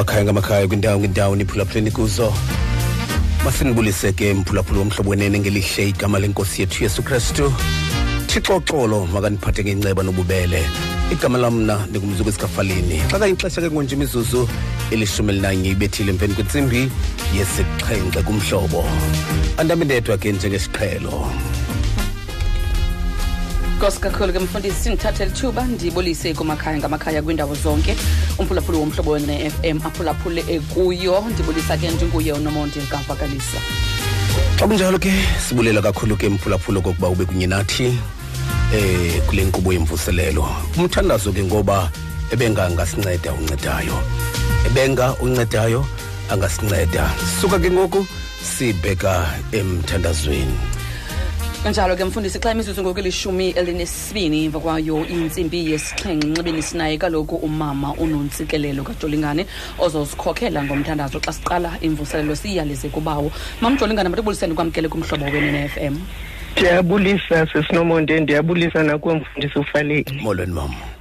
kumakhaya ngamakhaya kwindawo ngendawo niphulaphuleni kuzo masinibulise ke mphulaphula womhlobo wenene ngelihle igama lenkosi yethu yesu kristu. Thixo xolo makaniphathe ngenceba nobubele. Igama lam mna ndingumzuku esikafaleni xa kayixesha ke ngonje imizuzu elishumi elinanye ibethile emveni kwentsimbi yesixhenxe kumhlobo. Andami ndedwa ke njengesiqhelo. Nkosi kakhulu ke mfundisi sindithathe lithuba ndibulise kumakhaya ngamakhaya kwiindawo zonke. Umphulaphuli womhlobo wene FM aphulaphule ekuyo. Ndibulisa ke ndinguye unomonde kavakalisa xa kunjalo ke sibulela kakhulu ke mphulaphula kokuba ube kunye nathi eh kule nkqubo yemvuselelo. Umthandazo ke ngoba ebengangasinceda uncedayo. Ebenga uncedayo angasinceda. Suka ke ngoku sibheka emthandazweni. Kanjalo ke mfundisi xa imizuzu ngoku elishumi elinesibini emva kwayo intsimbi yesixhenxe nxibeni sinaye kaloku umama unontsikelelo kajolingane ozozikhokhela ngomthandazo. Xa siqala imvuselelo siyalize kubawo. Mamjolingane matibuliseni kwamkele kumhlobo wenene m. Ndiyabulisa sisinomonde ndiyabulisa nakumfundisi ufaleni molweni mama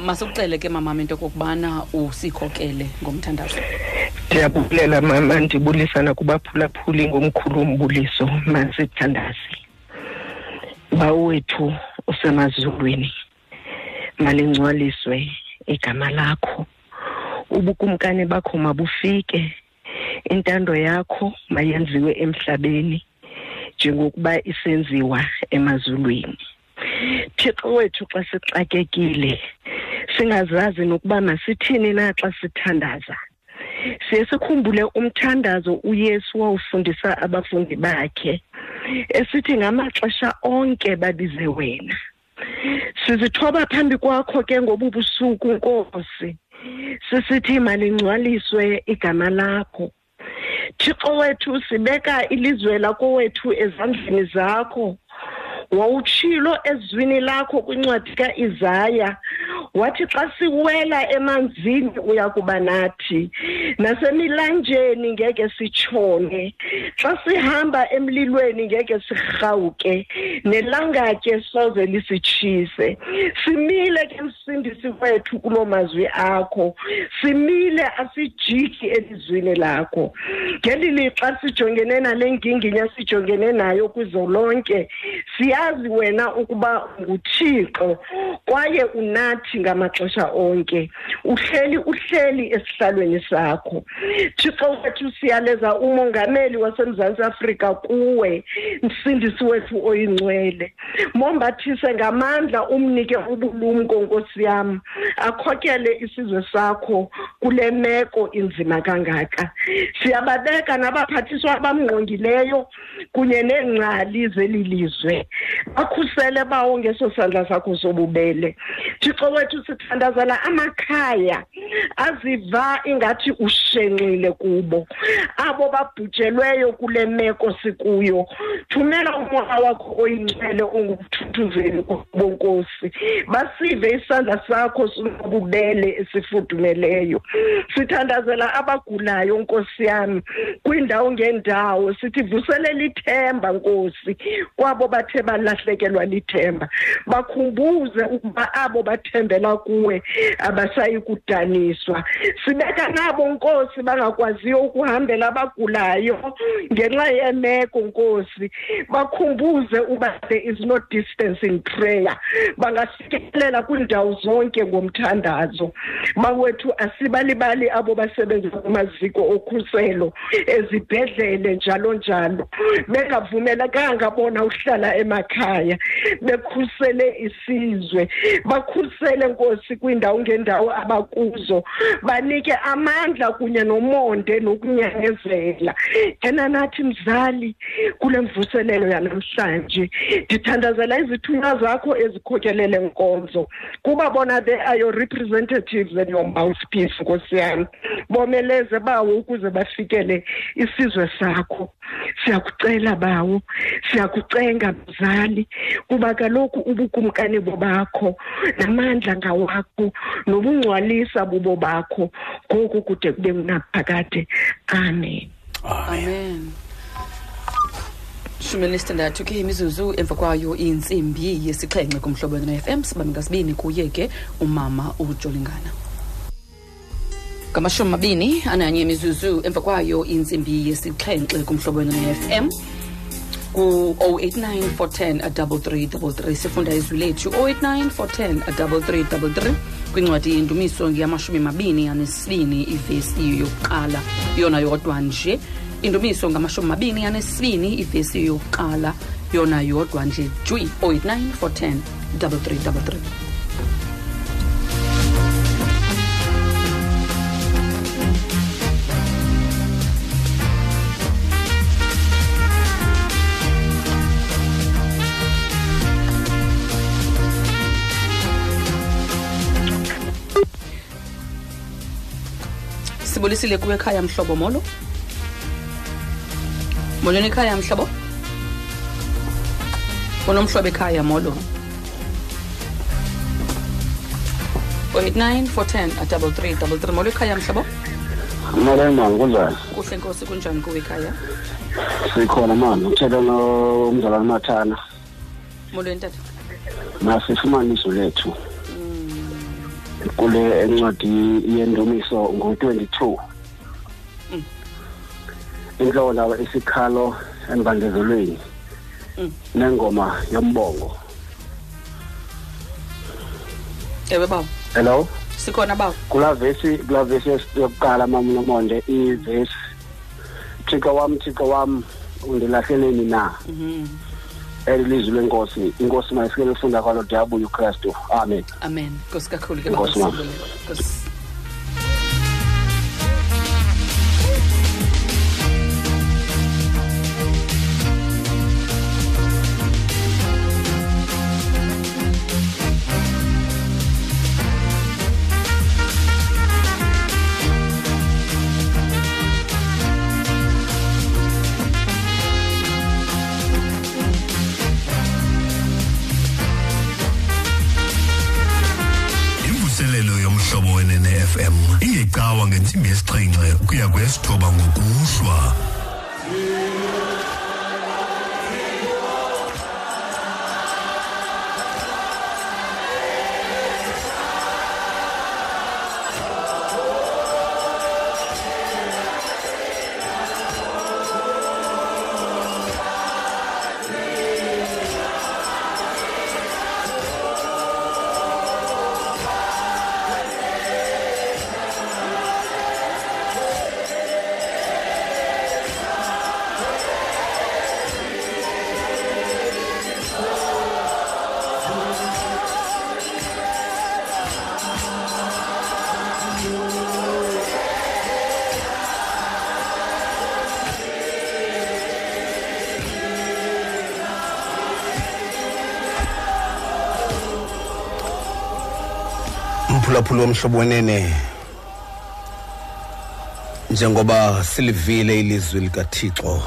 masikuxele ke mamam into okokubana usikhokele ngomthandazo. Ndiyabulela mama ndibulisa nakubaphulaphuli ngomkhulu umbuliso masithandaze bawethu usemazulwini malingcwaliswe igama lakho. Ubukumkani bakho mabufike intando yakho mayenziwe emhlabeni njengokuba isenziwa emazulwini. Thixo wethu xa sixakekile singazazi nokuba masithini na xa sithandaza. Siye sikhumbule umthandazo uyesu wawufundisa abafundi bakhe esithi ngamaxesha onke babize wena. Sizithoba phambi kwakho ke ngobu busuku nkosi. Sisithi malingcwaliswe igama lakho. Thixo wethu sibeka ilizwe lakowethu ezandleni zakho. Wawutshilo ezwini lakho kwincwadi kaIsaya wathi xa siwela emanzini uya kuba nathi nasemilanjeni ngeke sitshone. Xa sihamba emlilweni ngeke sirhawuke. Nelangatye soze lisitshise. Simile ke msindisi wethu kuloo mazwi akho. Simile asijiki elizwini lakho. Ngeli lixa sijongene nale nginginya sijongene nayo kwizo lonke siyazi wena ukuba nguthixo kwaye unathi ngamaxesha onke. Uhleli uhleli esihlalweni sakho. Thixo wethu siyaleza umongameli wasemzantsi afrika kuwe msindisi wethu oyingcwele. Mombathise ngamandla umnike ubulumko nkosi yam. Akhokele isizwe sakho kule meko inzima kangaka. Siyababeka nabaphathiswa abamngqongileyo kunye neengcali zeli lizwe bakhusele bawo ngeso sandla sakho sobubele. Thixo wethu sithandazela amakhaya aziva ingathi ushenxile kubo abo babhujelweyo kule meko sikuyo. Thumela umoya wakho oyingcwele onguthuthuzeli bonkosi basive isandla sakho sinobubele esifudumeleyo. Sithandazela abagulayo nkosi yami kwiindawo ngeendawo sithi vuselela ithemba nkosi. Kwabo bathe balahlekelwa lithemba. Bakhumbuze ukuba abo bathembela kuwe abasayi kudaniswa. Sibeka nabo nkosi bangakwaziyo ukuhambela abagulayo ngenxa yemeko nkosi. Bakhumbuze uba there is no distance in prayer. Bangasikelela kwiindawo zonke ngomthandazo. Bawethu asibalibali abo basebenza kumaziko okhuselo ezibhedlele njalo njalo. Bengavumelekanga bona uhlala emakhaya bekhusele isizwe bakhusele nkosi kwiindawo ngeendawo abakuzo banike amandla kunye nomonde nokunyamezela. Yena nathi mzali kule mvuselelo yanamhlanje ndithandazela izithunywa zakho ezikhokelele nkonzo. Kuba bona they are your representatives and your mouthpiece nkosi yami. Bomeleze bawo ukuze bafikele isizwe sakho. Siyakucela bawo siyakucenga mzali. Kuba kaloku ubukumkani bobakho namandla ngawakho nobungcwalisa bubo bakho. Ngoku kude kube ngunaphakade amen. Amen. Shumi elinesithandathu ke imizuzu emva kwayo intsimbi yesixhenxe kumhlobo wena FM sibambe ngasibini kuye ke umama ujolingana. Ngamashumi amabini ananye imizuzu emva kwayo intsimbi yesixhenxe kumhlobo ne-fm ku-089 410 3333 sifunda izwi lethu 089 410 3333 kwincwadi yendumiso ngeyamashumi mabini anesibini ivesi yokuqala yona yodwa nje. Indumiso ngamashumi mabini anesibini ivesi yokuqala yona yodwa nje. Jwi 089 410 3333 sibulisile kuwe ekhaya mhlobo molo? Molweni ekhaya mhlobo? Unomhlobo ekhaya molo? 089 410 double three double three. Molo ekhaya mhlobo? Molweni mama kunjani? kuhle nkosi kunjani kuwe ekhaya? Sikhona mama uthetha nomzalwane Mathana. molweni tata. Masifumane izwi lethu. Kule encwadi yendumiso ngo-22. Mm. Inhloko lawa isikhalo embandezelweni. Mm. Nengoma yombongo. ewe bawo Hello? sikhona bawo Kula vesi kula vesi yokuqala mama nomonde ivesi Thixo wami Thixo wami undilahleleni na? Mhm. Elilizwi lenkosi inkosi mayifike lifunda kwalo diyabuya ukristu amen amen nkosi kakhulu ke Enkosi, baba, mama. sibulela. Nkosi. Ukuya kwesithoba ngokuhlwa umphulaphula womhlobo wenene. Njengoba silivile ilizwi likathixo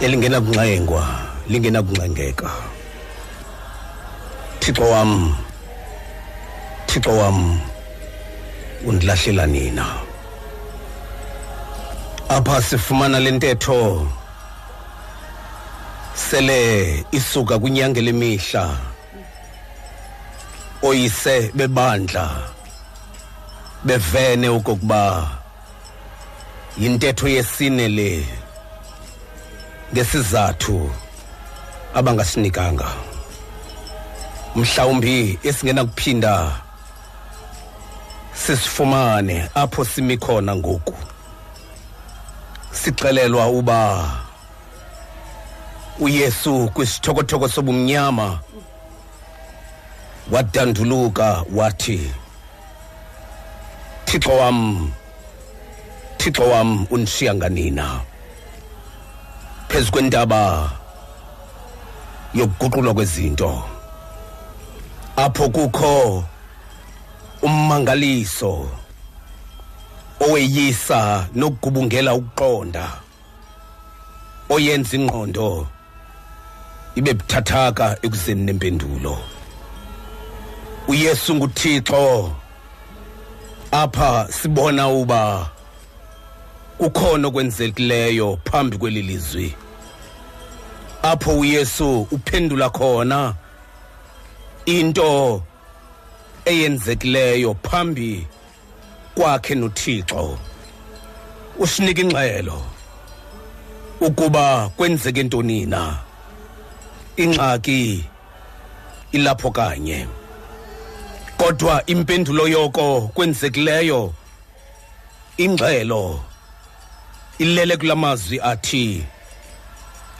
elingenakunxengwa lingenakunxengeka. Thixo wam thixo wam undilahlela nina. Apha sifumana le ntetho sele isuka kwinyanga lemihla oyise bebandla bevene okokuba yintetho yesine le ngesizathu abangasinikanga. Mhlawumbi esingenakuphinda sisifumane apho simi khona ngoku. Sixelelwa uba uyesu kwisithokothoko sobumnyama wadanduluka wathi thixo wam thixo wam undishiya nganina. Phezu kwentaba yokuguqulwa kwezinto apho kukho ummangaliso oweyisa nokugubungela ukuqonda oyenza ingqondo ibe buthathaka ekuzeni nempendulo. Uyesu nguthixo. Apha sibona uba kukhona okwenzekileyo phambi kweli lizwi apho uyesu uphendula khona into eyenzekileyo phambi kwakhe noThixo. Usinika ingxelo ukuba kwenzeke ntoni na. Ingxaki ilapho kanye. Kodwa impendulo yoko kwenzekileyo. Ingxelo ilele kulamazwi athi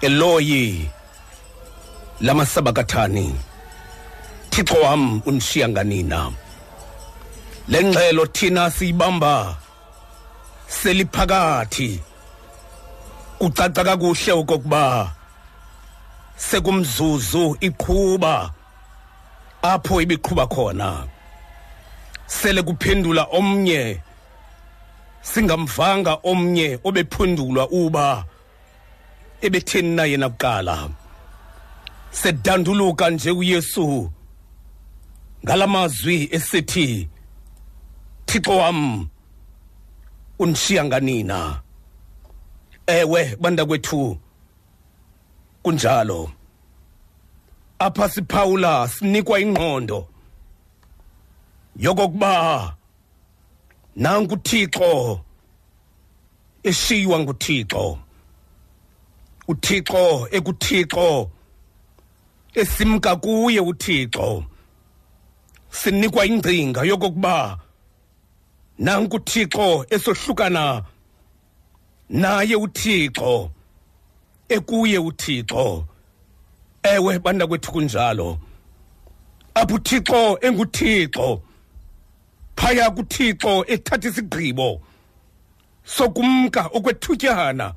eloyi lamasabakathani thixo wam undishiya nganina. Le ngxelo thina siyibamba seliphakathi. Kucaca kakuhle okokuba sekumzuzu iqhuba. Apho ibiqhuba khona. Sele kuphendula omnye singamvanga omnye obephendulwa uba ebetheni na yena kuqala. Sedanduluka nje uyesu ngalamazwi esithi thixo wam undishiya nganina. Ewe banda kwethu kunjalo. Apha siphawula sinikwa ingqondo. Yokokuba nangu uthixo eshiywa nguthixo. Uthixo ekuthixo esimka kuye uthixo. Sinikwa ingcinga yokokuba nanku uthixo esohlukana naye uthixo ekuye uthixo. Ewe banda kwethu kunjalo. Apho uthixo enguthixo. Phaya kuthixo ethatha isigqibo sokumka okwethutyana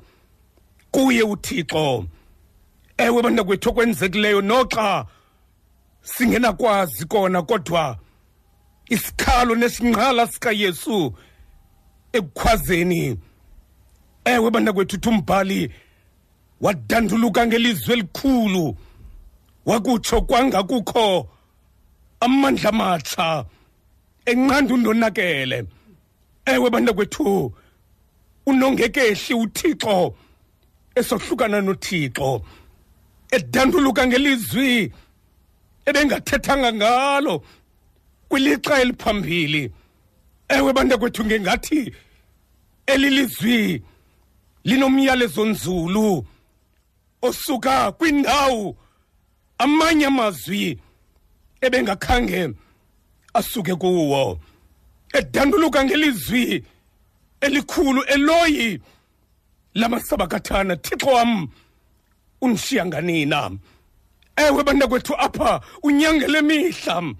kuye uthixo. Ewe banda kwethu okwenzekileyo noxa singenakwazi kona kodwa isikhalo nesinqala sikayesu ekukhwazeni. Ewe banda kwethu uthi umbhali wadanduluka ngelizwi elikhulu. Wakutsho kwangakukho amandla matsha enqanda undonakele ewe banda kwethu unongekehli uthixo esohlukana nothixo edanduluka ngelizwi ebengathethanga ngalo kwilixa eliphambili. Ewe banda kwethu ngengathi elilizwi linomyalezo nzulu osuka kwindawo amanye amazwi ebengakhange asuke kuwo edanduluka ngelizwi elikhulu eloyi lamasabakathana thixo wam undishiya nganina. Ewe banda kwethu apha unyangele mihla.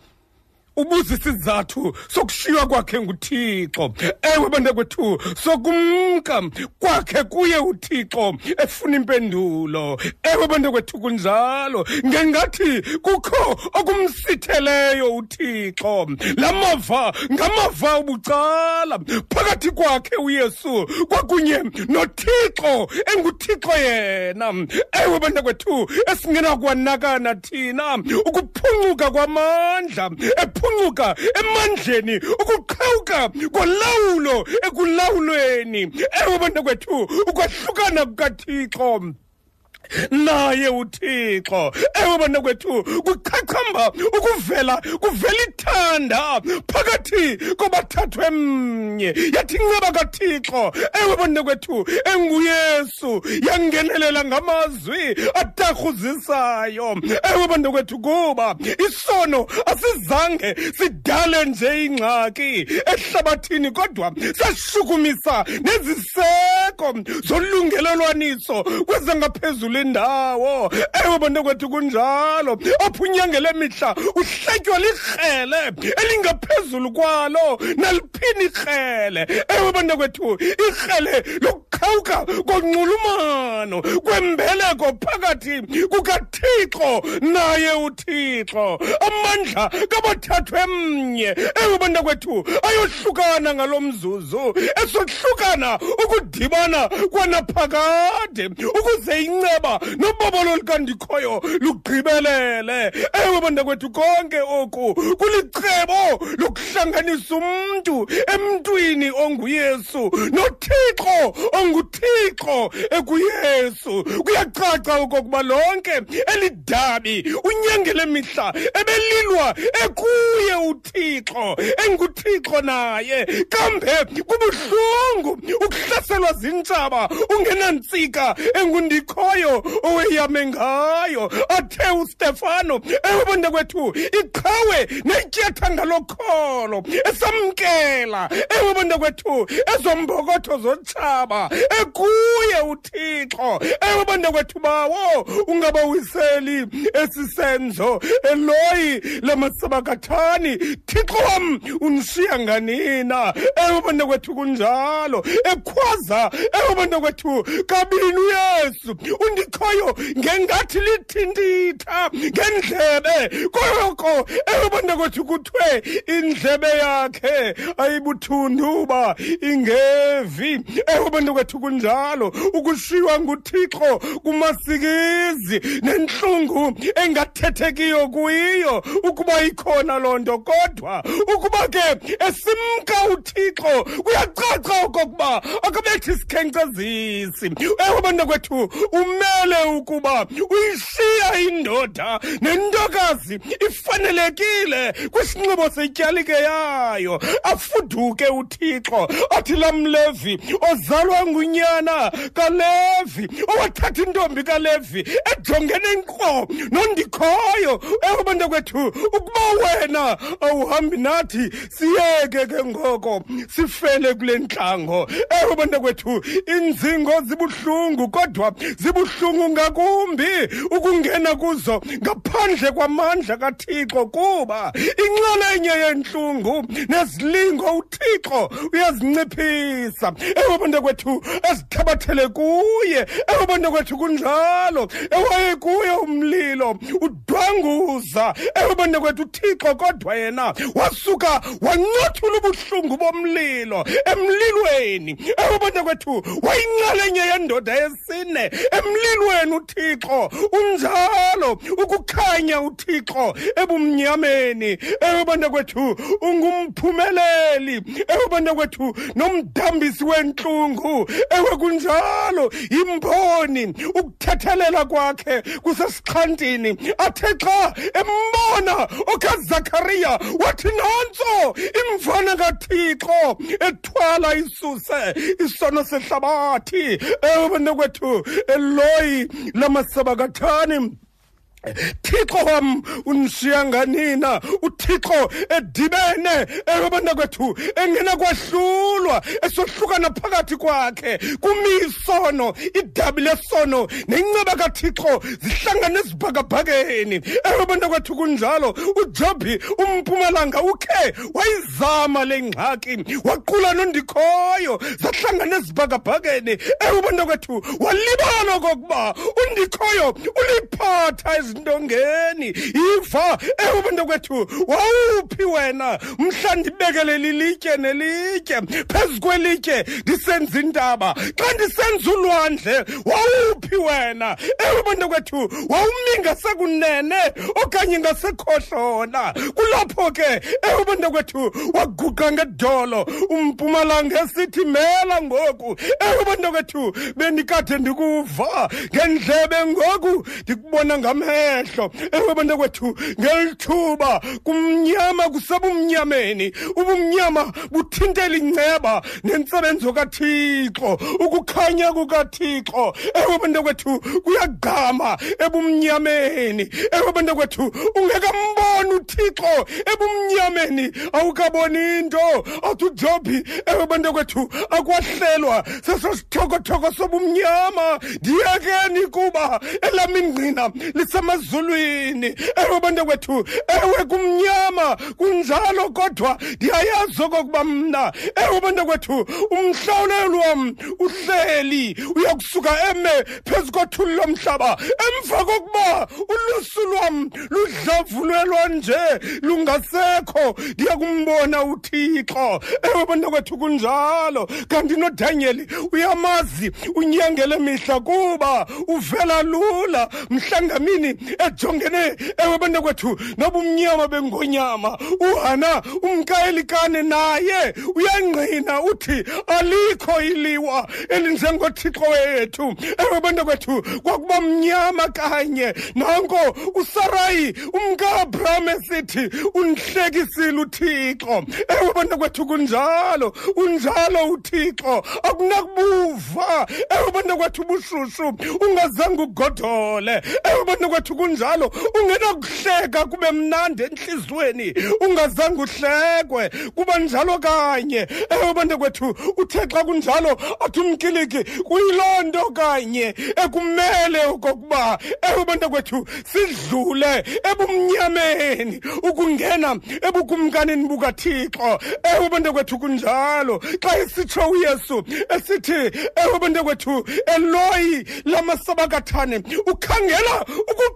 Ubuza isizathu sokushiywa kwakhe nguthixo. Ewe banda kwethu sokumka kwakhe kuye uthixo efuna impendulo. Ewe banda kwethu kunjalo. Ngengathi kukho okumsitheleyo uthixo. La mava ngamava ubucala. Phakathi kwakhe uyesu kwakunye nothixo enguthixo yena. Ewe banda kwethu esingenakwanakana thina ukuphuncuka kwamandla ephuncuka emandleni ukuqhawuka kolawulo ekulawulweni. Ewe banta kwethu ukwahlukana kukathixo. Naye uthixo ewe bana kwethu kuchachamba ukuvela kuvela ithanda phakathi kobathathwe mnye yathi inceba kathixo ewe bana kwethu enguyesu yangenelela ngamazwi atarhuzisayo ewe bana kwethu kuba isono asizange sidale nje ingxaki ehlabathini kodwa sashukumisa neziseko zolungelelwaniso kwezangaphezulu indawo ewe bantu kwethu kunjalo. Apho unyangele mihla uhletywa likrele elingaphezulu kwalo naliphini ikrele ewe bantu kwethu ikrele lokuqhawuka konxulumano kwembeleko phakathi kukathixo naye uthixo. Amandla kabathathwe mnye ewe bantu kwethu ayohlukana ngalo mzuzu esohlukana ukudibana kwanaphakade ukuze inceba nobobolo likandikhoyo lugqibelele. Ewe bantu kwethu konke oku kulicebo lokuhlanganisa umntu emntwini onguyesu nothixo unguthixo ekuyesu. Kuyacaca okokuba lonke elidabi unyangele mihla ebelilwa ekuye uthixo enguthixo naye. Kambe kubuhlungu ukuhlaselwa zintshaba ungenantsika engundikhoyo oweyame ngayo athe ustefano ewebonda kwethu iqhawe netyetha ngalokholo esamkela ewebonda kwethu ezombokotho zotshaba ekuye uthixo ewebonda kwethu bawo ungabawiseli esisenzo eloyi lamasabakathani thixo wam unishiya nganina ewebonda kwethu kunjalo ekhwaza ewebonda kwethu kabini uyesu undikhoyo ngengathi lithinditha ngendlebe. Koko ewebonda kwethu kuthiwe indlebe yakhe ayibuthunduba ingevi. Ewebonda kwethu kunjalo ukushiywa nguthixo kumasikizi nentlungu engathethekiyo kuyiyo ukuba ikhona loo nto. Kodwa ukuba ke esimka uthixo kuyacaca okokuba akabethi sikhenkcezisi bantu kwethu umele ukuba uyishiya indoda nentokazi ifanelekile kwisinxibo setyalike yayo. Afuduke uthixo athi lamlevi ozalwa ngunyana kalevi owathatha intombi kalevi ejongene nkqo nondikhoyo. Ewe bantu kwethu ukuba wena awuhambi nathi siyeke ke ngoko sifele kule ntlango. Ewe bantu kwethu inzingo zibuhlungu kodwa zibuhlungu ngakumbi ukungena kuzo ngaphandle kwamandla kathixo kuba inxalenye yentlungu nezilingo uthixo uyazinciphisa. Ewe bantu kwethu ezithabathele kuye ewe bantu kwethu kunjalo. Ewaye kuye umlilo udwanguza. Ewe bantu kwethu uthixo kodwa yena wasuka wancothula ubuhlungu bomlilo emlilweni. Ewe bantu kwethu wayinxalenye yendoda yesine emlilweni uthixo unjalo ukukhanya uthixo ebumnyameni ewe bantu kwethu ungumphumeleli ewe bantu kwethu nomdambisi wentlungu ewe kunjalo yimboni ukuthethelela kwakhe kusesixhantini athe xa embona okazakariya wathi nantso imvana kathixo ethwala isuse isono sehlabathi ewe bantu kwethu eloyi lamasabakathani thixo wam unishiya nganina. Uthixo edibene eyobantu kwethu engena kwahlulwa esohlukana phakathi kwakhe. Kumisono idabi lesono nenceba kathixo zihlangane ezibhakabhakeni. Eyobantu kwethu kunjalo ujobhi umpumalanga ukhe wayizama le ngxaki waqula nondikhoyo zahlangane ezibhakabhakeni. Eyobantu kwethu walibala okokuba undikhoyo uliphatha ezintongeni. Yiva ewe bantu kwethu wawuphi wena? Mhla ndibekele lilitye nelitye phezu kwelitye ndisenza intaba xa ndisenza ulwandle wawuphi wena? Ewe bantu kwethu wawumi ngasekunene okanye ngasekhohlola. Kulapho ke ewe bantu kwethu waguqa ngedolo. Umpumalanga esithi mela ngoku. Ewe bantu kwethu bendikade ndikuva ngendlebe ngoku ndikubona ngamehlo ewe bantu kwethu ngelithuba kumnyama kusebumnyameni ubumnyama buthintela inceba nentsebenzo kathixo ukukhanya kukathixo. Ewe bantu kwethu kuyagqama ebumnyameni. Ewe bantu kwethu ungekamboni uthixo ebumnyameni. Awukaboni into athi ujobhi ewe bantu kwethu akwahlelwa seso sithokothoko sobumnyama. Ndiyekeni kuba elami ingqina lisemazulwini ewe bantu kwethu ewe kumnyama kunjalo kodwa ndiyayazi okokuba mna ewe bantu kwethu umhlawuleli wam uhleli uyakusuka eme phezu kothuli lomhlaba emva kokuba ulusu lwam ludlavulelwa nje lungasekho ndiyakumbona uthixo. Ewe bantu kwethu kunjalo. Kanti nodanyeli uyamazi unyangele mihla kuba uvela lula. Mhlangamini ejongene ewe bantakwethu nobumnyama bengonyama. Uhana umkaelikane naye. Uyangqina uthi alikho iliwa elinjengothixo wethu. Ewe bantakwethu kwakuba mnyama kanye. Nanko usarayi umka-abraham esithi undihlekisile uthixo. Ewe bantakwethu kunjalo unjalo uthixo. Akunakubuva. Ewe bantakwethu ubushushu ungazange ugodole. Ewe bantakwethu kunjalo ungenakuhleka kube mnandi entliziyweni ungazange uhlekwe kuba njalo kanye. Ewe bantakwethu uthe xa kunjalo athi umkiliki kuyiloo nto kanye ekumele okokuba ewe bantakwethu sidlule ebumnyameni ukungena ebukumkanini bukathixo. Ewe bantakwethu kunjalo. Xa esitsho uyesu esithi ewe bantakwethu eloyi lamasabakathane ukhangela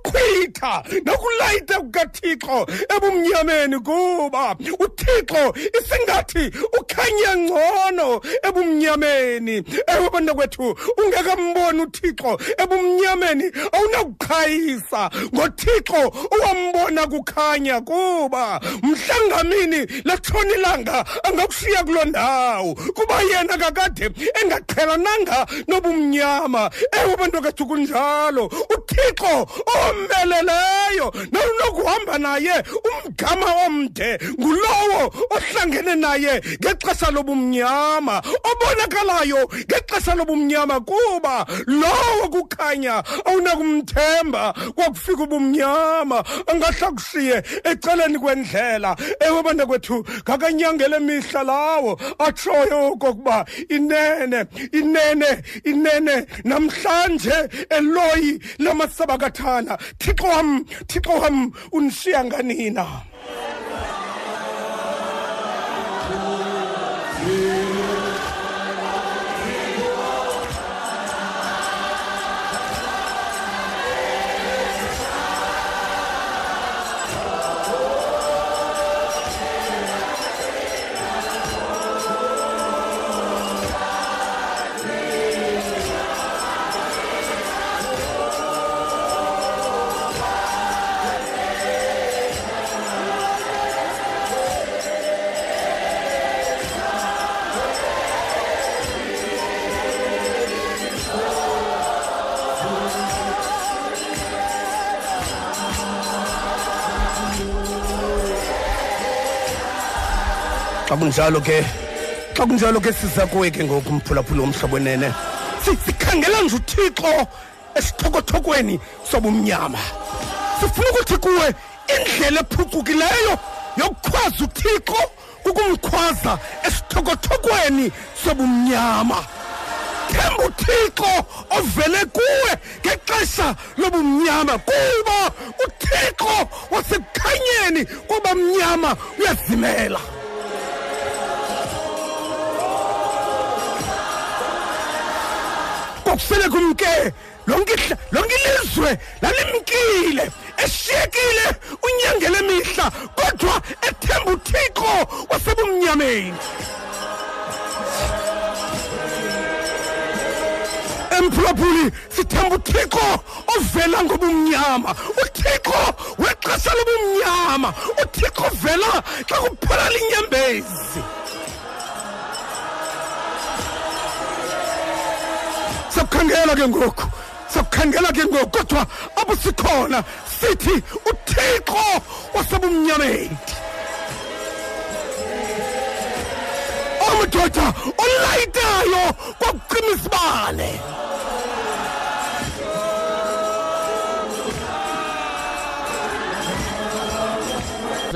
ukuqhwitha nokulayita kukathixo ebumnyameni kuba. Uthixo isingathi ukhanya ngcono ebumnyameni. Ewe bantakwethu ungekamboni uthixo ebumnyameni awunakuqhayisa ngothixo owambona kukhanya kuba. Mhlangamini latshona ilanga angakushiya kuloo ndawo kuba yena kakade engaqhelananga nobumnyama. Ewe bantakwethu kunjalo. Uthixo omeleleyo nolunokuhamba naye umgama omde ngulowo ohlangene naye ngexesha lobumnyama obonakalayo ngexesha lobumnyama kuba lowo kukhanya awunakumthemba kwakufika ubumnyama angahla kushiye ecaleni kwendlela ewe bantakwethu ngakanyangele mihla lawo atshoyo okokuba inene inene inene namhlanje eloyi lamasabakathana thixo wam thixo wam unishiya nganina kunjalo ke? Xa kunjalo ke siza kuwe ke ngoku mphulaphula womhlobo wenene. Si- sikhangela nje uthixo esithokothokweni sobumnyama. Sifuna ukuthi kuwe indlela ephucukileyo yokukhwaza uthixo kukumkhwaza esithokothokweni sobumnyama. Themba uthixo ovele kuwe ngexesha lobumnyama kuba uthixo wasekukhanyeni kwabamnyama uyazimela. Kwakusele kumke lonke lonke ilizwe lalimkile eshiyekile unyangele mihla kodwa ethemba uthixo wasebumnyameni. Emphulaphuli sithemba uthixo ovela ngobumnyama. Uthixo wexesha lobumnyama. Uthixo ovela xa kuphela linyembezi. Sakukhangela ke ngoku sakukhangela ke ngoku kodwa apho sikhona sithi uthixo wasebumnyameni omadoda olayitayo kwakucima isibane.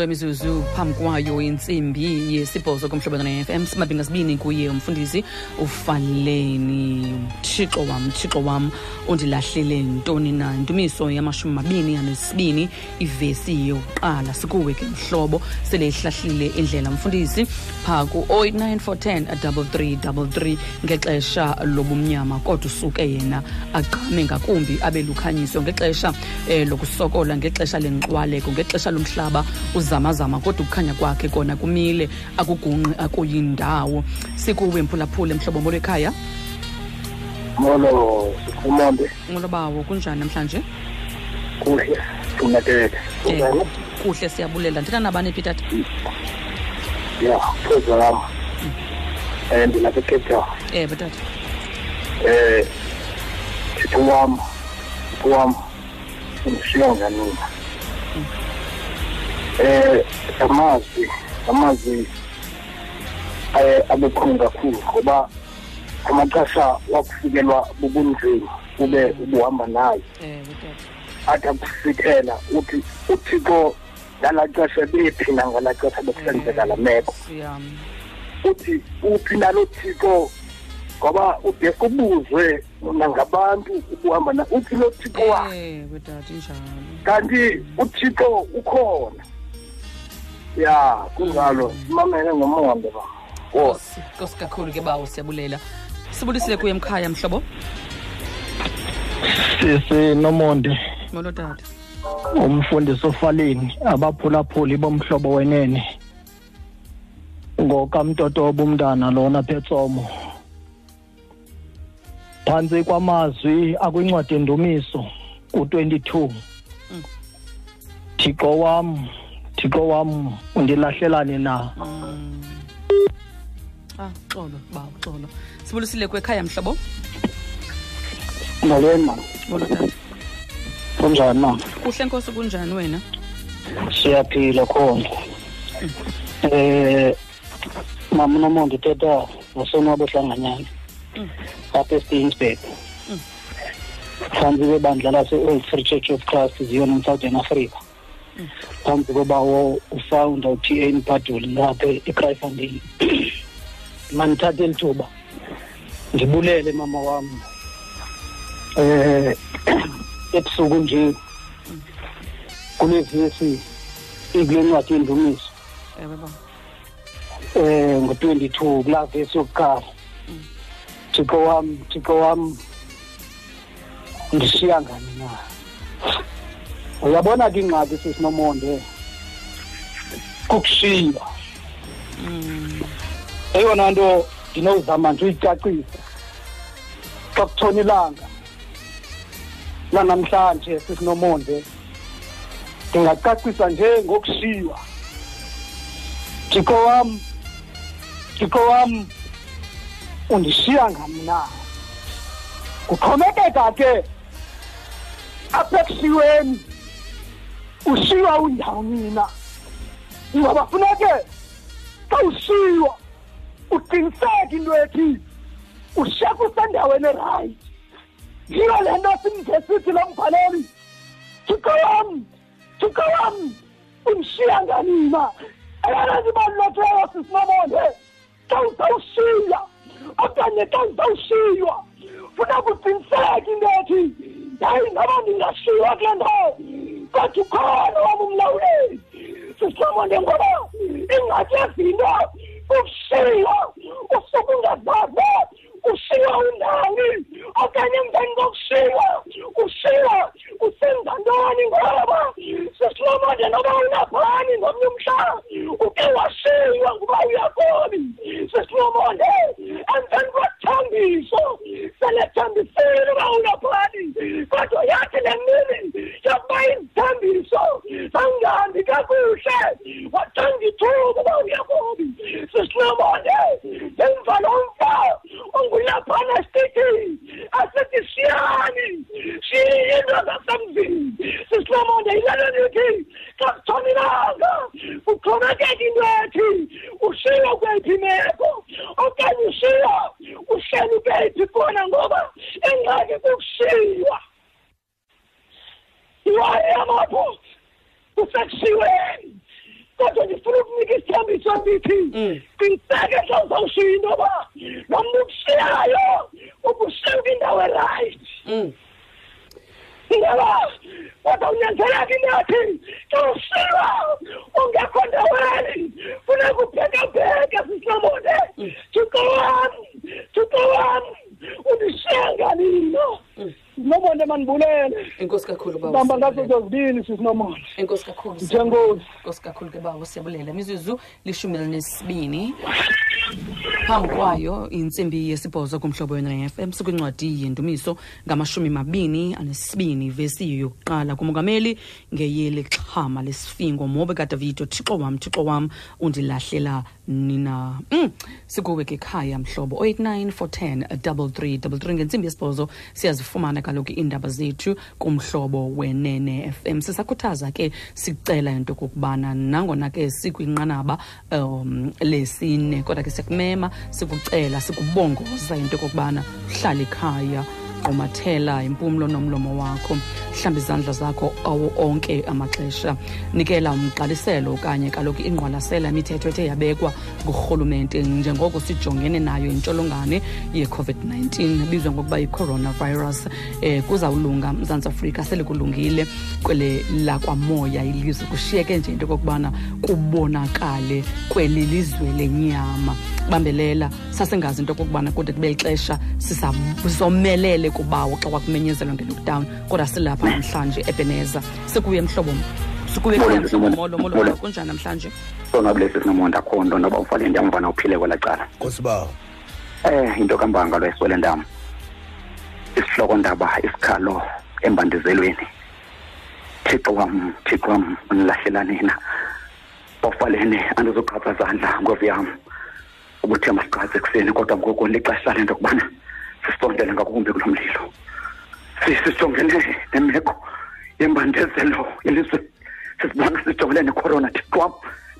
Imizuzu phambi kwayo intsimbi yesibhozo kumhlobo ne-fm simabini ngasibini kuye umfundisi ufaleni thixo wam thixo wam undilahlele ntoni na? Ntumiso yamashumi mabini anesibini ivesi yokuqala sikuwe ke mhlobo sele ihlahlile indlela mfundisi. Phaa ku-089 410 ngexesha lobumnyama kodwa usuke yena agqame ngakumbi abe lukhanyiso ngexesha um lokusokola ngexesha lenkxwaleko ngexesha lomhlaba uzamazama kodwa ukukhanya kwakhe kona kumile akugunqi akuyindawo. Sikuwe mphulaphule mhlobo molo ekhaya? Molo sikhulumambe nqolobawo kunjani namhlanje? Kuhle tumetele Eh, kuhle siyabulela. Ndithetha nabani tata? Ya phezu lam um ndilapha ecape town eh tata um thitho wam thitho wam nganina amazwi amazwi aye abekhulu kakhulu ngoba amaxesha wakufikelwa bubunzima ube ubuhamba naye. Ewe tata athi akusithela uthi uthixo ngalaa xesha bephi nangalaa xesha bekusenzeka la meko? uthi uphi nalo thixo? Ngoba ude ubuzwe nangabantu ubuhamba na uthi lo thixo wakhe kanti uthixo ukhona ya kunjalo. Mamele ngomonde ba. Oh, Nkosi- nkosi kakhulu ke bawo siyabulela. Sibulisile kuye mkhaya mhlobo? Sisi nomonde. Molo tata umfundisi ofaleni abaphulaphuli bomhlobo wenene. Ngokamtotoba umntana lona phetsomo phantsi kwamazwi akwincwadi endumiso u-22 thixo wam thixo wam undilahlelani na? Ah xolo bawo xolo sibulisile kwekhaya mhlobo molweni mama molo tata. Kunjani mama kuhle nkosi kunjani wena? Siyaphila khona. Eh mama nomonde teta ngosonwabo ohlanganyana apha eStinsburg phantsi kwebandla lase-old free church of christ zion in southern africa. Phantsi kobawo ufounder u-t a mpaduli lapha ekrayfandini mandithathe eli thuba ndibulele mama wam eh ebusuku nje kule vesi ikule ncwadi yendumiso. Ewe bawo eh ngo-22 kulaa vesi yokuqala. Thixo wam thixo wam ndishiya ngani na? Uyabona ke ingxaki sisinomonde kukushiywa. Eyona nto ndinozama nje uyicacisa. Xa kutshona ilanga lanamhlanje sisinomonde ndingacacisa nje ngokushiywa. Thixo wam thixo wam undishiya ngamna kuxhomekeka ke apha ekushiyweni. Ushiywa undawoni na ngoba funeke xa ushiywa uqiniseke into ethi ushiyeka usendaweni erayithi yiyo le nto simde sithi lo mbhaleli thixo wam thixo wam undishiya nganina eyona nto ibalulekileyo sisinomonde xa uzawushiya okanye xa uzawushiywa funeka uqiniseke into ethi yayi noba ndingashiywa kule ndawo kodwa ukhona wam umlawuleli. Sisinomonde ngoba ingathi ezinto kukushiywa usuke ungazazi. Ushiywa undani okanye emveni kokushiywa ushiywa usenza ntoni ngoba? Sisilomonde noba unaphani ngomnye umhlaba uke washiywa nguba uyakobi. Sisilomonde emveni kwethambiso selethambisile uba unaphani. Kodwa yathi le mini yokuba izithambiso zangambi kakuhle wathanga ithuba uba uyakobi. Sisilomonde emva lomfa ongulaphana sithi asithi shiyani shiyinto zasemzini sisilomonde yilalelo ethi xa kutshona ilanga kuxhomekeka into ethi ushiywa kweyiphi imeko okanye ushiywa uhleli ukeyiphi khona ngoba ingxaki kukushiywa iwaye amapho kusekushiyweni kodwa ndifuna ukunika isithembiso ndithi qiniseke xa uzawushiya into yoba lo mntu ukushiyayo ubushiya kwindawo erayithi ngoba kodwa unyanzeleka inyathi xa ushiywa ungekho ndaweni funeka ubhekabheke sisilamonde thixo wam thixo wam undishiya nganino sinomonde mandibulele. Inkosi kakhulu bawo bamba siyabulela. zozibini sisinomonde inkosi kakhulu Njengozi. inkosi kakhulu ke bawo siyabulela imizuzu lishumi elinesibini. Phambi kwayo intsimbi yesibhozo kumhlobo wena-fm sikwincwadi yendumiso ngamashumi mabini anesibini vesi yokuqala kumongameli ngeyeli xhama lesifingo. Mobe kadavido thixo wam thixo wam undilahlela nina. Mm. sikuwe ke khaya mhlobo. 089 410 3333 ngentsimbi yesibhozo siyazifumana kaloku iindaba zethu kumhlobo wenene fm sisakhuthaza ke sicela into okokubana nangona ke sikwinqanaba um lesine kodwa ke siyakumema sikucela sikubongoza into okokubana hlala ekhaya umathela impumlo nomlomo wakho. Mhlawumbi izandla zakho awo onke amaxesha. Nikela umgqaliselo okanye kaloku ingqwalasela imithetho ethe yabekwa ngurhulumente njengoko sijongene nayo intsholongwane ye-covid-19 ebizwa ngokuba yi-coronavirus. Eh kuzawulunga mzantsi afrika selikulungile kwele lakwamoya ilizwe. Kushiyeke nje into yokokubana kubonakale kweli lizwe lenyama. Bambelela sasingazi into yokokubana kude kube ixesha sisomelele kubawo xa kwakumenyezelwa nge-lockdown kodwa silapha namhlanje ebeneza. Sikuye mhlobo sikuye Molo, molo, kunjani namhlanje? Sonwabulesi sinomonda khondo noba ufale ndiyamva na uphile kwela cala. Nkosibawo eh into kambanga lo eswele ndam. Isihloko ndaba isikhalo embandizelweni thixo wam thixo wam unilahlela nina. Bafalene andizoqhatha zandla ngovi yam. Ubuthe masiqathe ekuseni kodwa ngoku lixesha lento yokubana sisondele ngakumbi kulo mlilo Si- sijongene nemeko yembandezelo yelizwe sisibona sijongene necorona thixo wam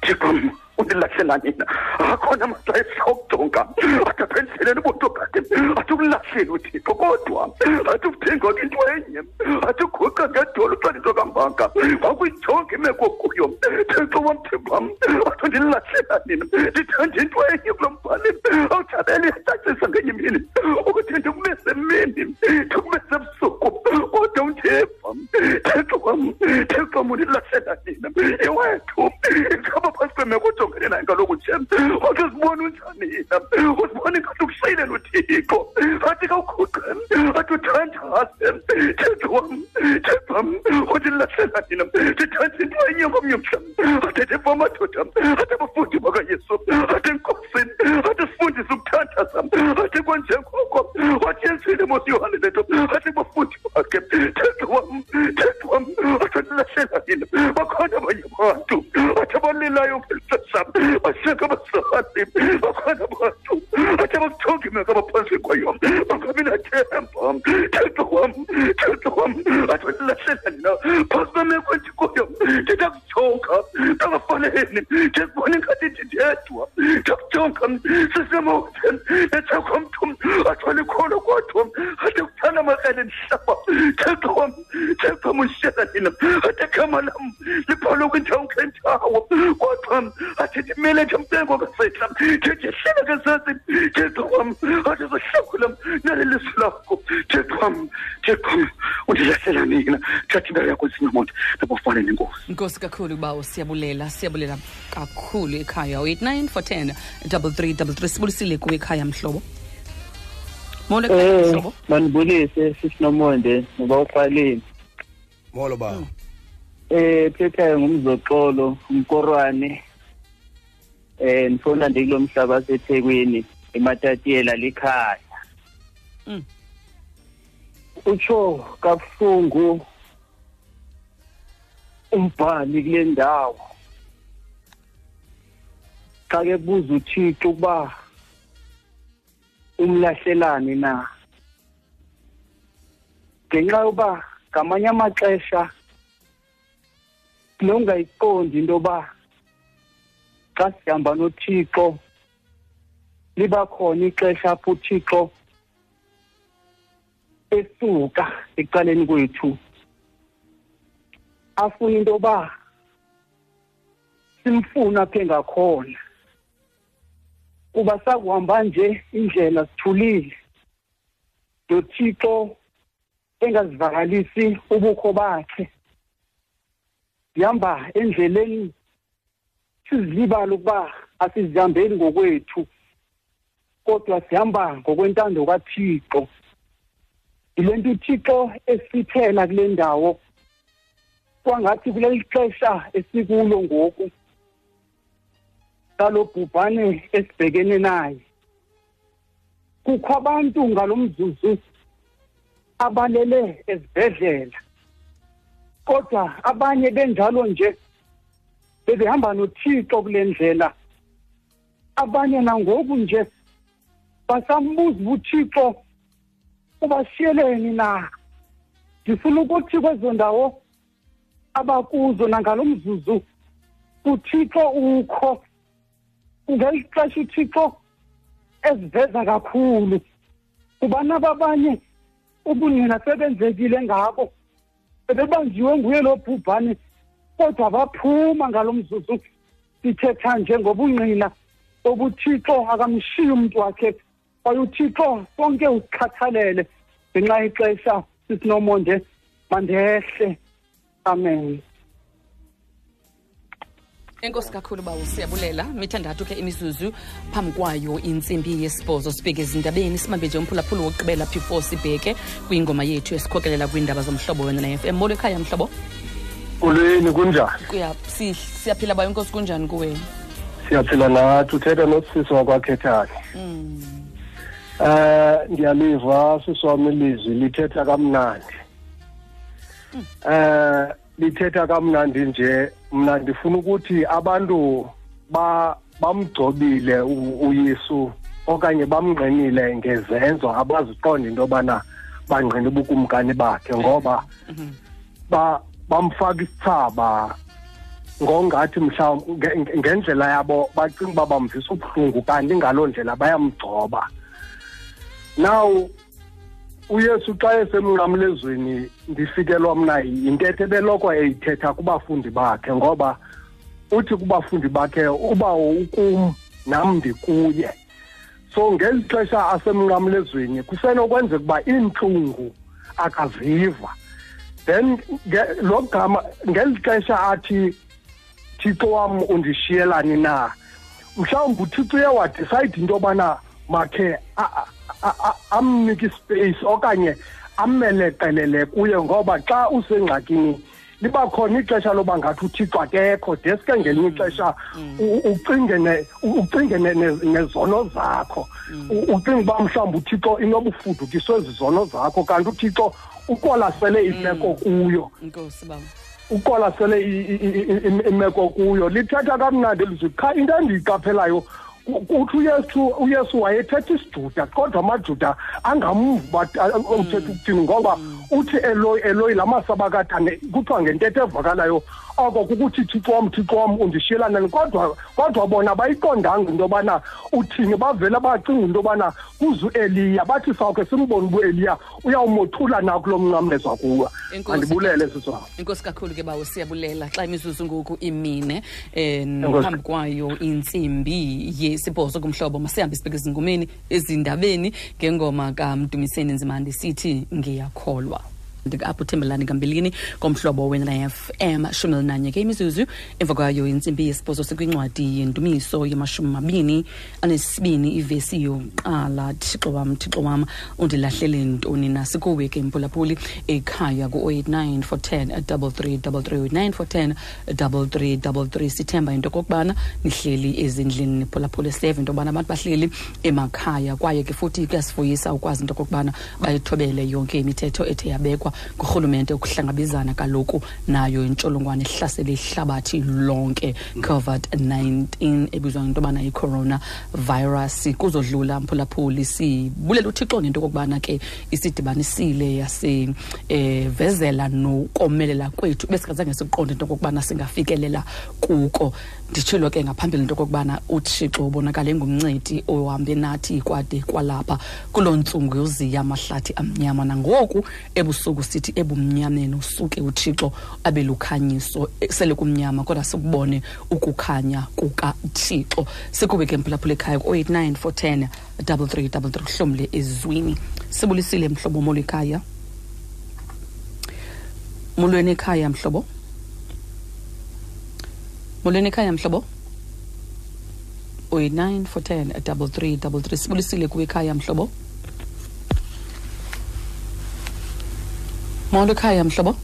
thixo wam undilahlela nina akhona amaxesha okujonga athi aphendiseleni ubuntu kade athi ukulahleli uthixo kodwa athi ukudinga into enye athi uguqa ngedolo xa into kambanga wakuyijonga imeko kuyo thixo wam thixo wam athi undilahlela nina ndithanda into enye kulo mbhali awuthabele yacacisa ngenye imini ndikumese mini busuku kodwa undeva thixo wam thixo wam undilahlela nina. Iwethu ikhaba phantsi kwemeko ojongene nayo kaloku nje. Wathi uzibona unjani yina uzibona ingathi ukushayile nothixo. Athi kawukhuqe athi uthandaze. Thixo wam thixo wam undilahlela nina. Ndithanda into enye ngomnye mhla athethe ndiva amadoda athi abafundi bakayesu. Athi nkosini wathi yenzile moyohane le nto athi bafundi bakhe thixo wam thixo wam athi andilahlela nina bakhona abanye abantu athi abalilayo ngeli xesha bashiyeka abazali bakhona abantu athi abakujonga imeko abaphantsi kwayo bangabi nathemba thixo wam thixo wam athi andilahlela nina phantsi kwemeko endikuyo ndidakujonga ndakafaneni ndizibona ingathi ndindedwa ndakujonga sisemawuteni nethakho mntu athi walikhona kodwa thixo wam thixo wam undishela nina. Athi igama lam libhalwe kwindawo ngendawo kodwa athi ndimele ndimpengo kasehla ndidihlela ngesasi thixo wam athi zohlakulam nale lizwi lakho. Thixo wam thixo wam undilahlela nina. Thatha indawo yakho zinyamonto nabafane nenkosi. Nkosi kakhulu bawo siyabulela siyabulela kakhulu ekhaya. 089 410 3333 sibulisile kuwe ekhaya mhlobo. Molo ekhaya Eh, manibulise sisinomonde ngoba ufaleni. molo ba Eh, phethayo ngumzoxolo, umkorwane. Eh, nifona ndikulo mhlaba seThekwini, eMatatiyela likhaya. Mm. Utsho kabuhlungu umbhali kule ndawo. Xa ke buza uThixo ukuba umlahlelani na? Ngenxa yoba ngamanye amaxesha nongayiqondi into yoba xa sihamba nothixo liba khona ixesha apho uthixo esuka ecaleni kwethu afuna into yoba simfune apho engakhona. Kuba sakuhamba nje indlela sithulile nothixo engazivakalisi ubukho bakhe. Sihamba endleleni sizilibala ukuba asizihambeli ngokwethu kodwa sihamba ngokwentando kathixo. Yile nto uthixo esithela kule ndawo kwangathi kuleli xesha esikulo ngoku. Ngalo bhubhane esibhekene naye. Kukho abantu ngalomzuzu abalele ezibhedlela. Kodwa abanye benjalo nje bebehamba nothixo kule ndlela. Abanye nangoku nje basambuza uthixo ubashiyeleni na? Ngifuna ukuthi kwezo ndawo abakuzo nangalo mzuzu uthixo ukho. Ngeli xesha uthixo eziveza kakhulu. Kubana babanye ubunina sebenzekile ngabo. Bebebanjiwe nguye lo bhubhane kodwa baphuma ngalo mzuzu. Sithetha nje ngobungqina obuthixo akamshiyi umntu wakhe. Kwaye uthixo sonke usikhathalele ngenxa ixesha sisinomonde mandehle amen. Enkosi kakhulu bawo siyabulela. Mithandathu ke imizuzu phambi kwayo intsimbi yesibhozo. Sibheke ezindabeni simambe nje umphulaphula wokugqibela before sibheke kwingoma yethu esikhokelela kwiindaba zomhlobo wena na-fm molo ekhaya mhlobo? Ulweni kunjani? Siyaphila bayo enkosi kunjani kuwena? Siyaphila nathi uthetha nosisi wakwakhethane. Um ndiyaliva sisi ilizwi lithetha kamnandi. Um lithetha kamnandi nje mna ndifuna ukuthi abantu ba bamgcobile uyesu okanye bamnqenile ngezenzo abaziqonda into yobana bangqina ubukumkani bakhe ngoba ba bamfaka isithaba ngongathi mhlawumbi nge- nge- ngendlela yabo bacinga uba bamvisa ubuhlungu kanti ngaloo ndlela bayamgcoba. Now uyesu xa esemnqamlezweni ndifikelwa mna yintetho ebeloko eyithetha kubafundi bakhe ngoba uthi kubafundi bakhe uba ukum nam ndikuye. So ngeli xesha asemnqamlezweni kusenokwenzeka uba iintlungu akaziva. Then lo gama ngeli xesha athi thixo wam undishiyelani na? Mhlawumbi uthixo uye wadicide into yobana makhe amnike ispace okanye ammeleqelele kuye ngoba xa usengxakini liba khona ixesha loba ngathi uthixo akekho. Deske ngelinye ixesha u- ucinge ne- u- ucinge ne- ne- nezono zakho. U- ucinge uba mhlawumbi uthixo inobufudukiswe zizono zakho kanti uthixo ukolasele imeko kuyo. Inkosi bawo uqwalasele i- i- i- i- imeko kuyo. Lithetha kamnandi elizwi qha into endiyiqaphelayo ku- kuthi uyesu uyesu wayethetha isijuda kodwa amajuda angamvu uthetha ukuthini? Ngoba uthi eloyi eloyi la masabakathane kuthiwa ngentetho evakalayo oko kukuthi thixom thixom thixo undishiyelana kodwa kodwa bona bayiqondanga into yobana uthini bavele bacinga into yobana kuze ueliya bathi sawukhe simbone ubueliya uyawumothula na kulo mnqamlezwa Enkosi. andibulele siswam inkosi kakhulu ke bawo siyabulela. Xa imizuzu ngoku imine um phambi kwayo intsimbi yesibhozo kumhlobo masihambe sibheke ezingumeni ezindabeni ngengoma kamdumiseni nzimandi sithi ngiyakholwa apho uthembelani ngambelini komhlobo wena-fm shumi elinanye ke imizuzu emva kwayo intsimbi yesibhozo sikwincwadi yendumiso yamashumi mabini anesibini ivesi yokuqala. Thixo wam thixo wam undilahlele ntoni na? Sikuwe ke mphulaphuli ekhaya ku-089 410 3333 089 410 3333 sithemba into okokubana nihleli ezindlini niphulaphule seve into yobana abantu bahleli emakhaya. Kwaye ke futhi kuyasifuyisa ukwazi into okokubana bayithobele yonke imithetho ethe yabekwa ngurhulumente ukuhlangabezana kaloku nayo intsholongwane ehlasele ihlabathi lonke covid-19 ebizwa ngento yobana yi-corona virus kuzodlula mphulaphuli sibulela uthixo ngento okokubana ke isidibanisile yasevezela nokomelela kwethu. Besingazange sikuqonde into okokubana singafikelela kuko. Nditshilo ke ngaphambili into okokubana uthixo ubonakala engumncedi ohambe nathi kwade kwalapha kuloo ntsungu yoziya amahlathi amnyama. Nangoku ebusuku sithi ebumnyameni usuke uthixo abe lukhanyiso sele kumnyama kodwa sikubone ukukhanya kukathixo. Sikube ke mphulaphula ekhaya ku-089 410 3333 uhlomle ezwini. Sibulisile mhlobo molo ekhaya. Molweni ekhaya mhlobo? Molweni ekhaya mhlobo? 089 410 3333 sibulisile kuwe ekhaya mhlobo? Molo ekhaya mhlobo?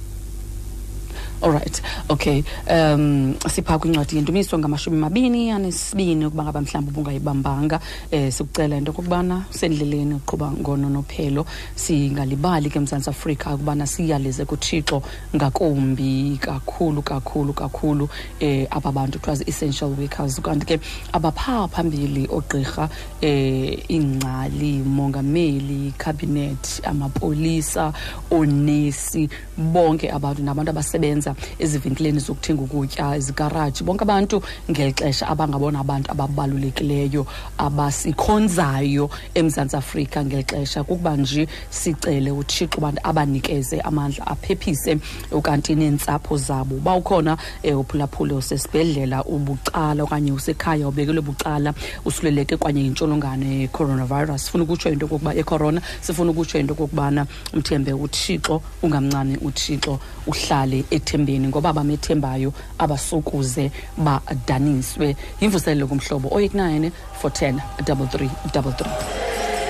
Alright okay. Um sipha kwincwadi yendumiso ngamashumi mabini anesibini ukuba ngaba mhlawumbi ubungayibambanga eh sikucela into okubana sendleleni uqhuba ngononophelo singalibali ke mzantsi afrika ukubana siyaleze kuthixo ngakumbi kakhulu kakhulu kakhulu eh aba bantu. Kuthiwa zi-essential workers. Kanti ke abaphaa phambili ogqirha eh ingcali mongameli cabinet amapolisa onesi bonke abantu nabantu abasebenza ezivenkileni zokuthenga ukutya ezigaraji bonke abantu ngeli xesha abangabona abantu ababalulekileyo abasikhonzayo emzantsi afrika ngeli xesha kukuba nje sicele uthixo abantu abanikeze amandla aphephise ukanti neentsapho zabo. Uba ukhona um uphulaphule usesibhedlela ubucala okanye usekhaya ubekelwe bucala usuleleke kwanye yintsholongwane coronavirus sifuna ukutsho into okokuba ecorona sifuna ukutsho into okokubana umthembe uthixo ungamncami uthixo uhlale ethembeni ngoba bamethembayo abasokuze badaniswe. Yimvuselelo kumhlobo 089 410 33 33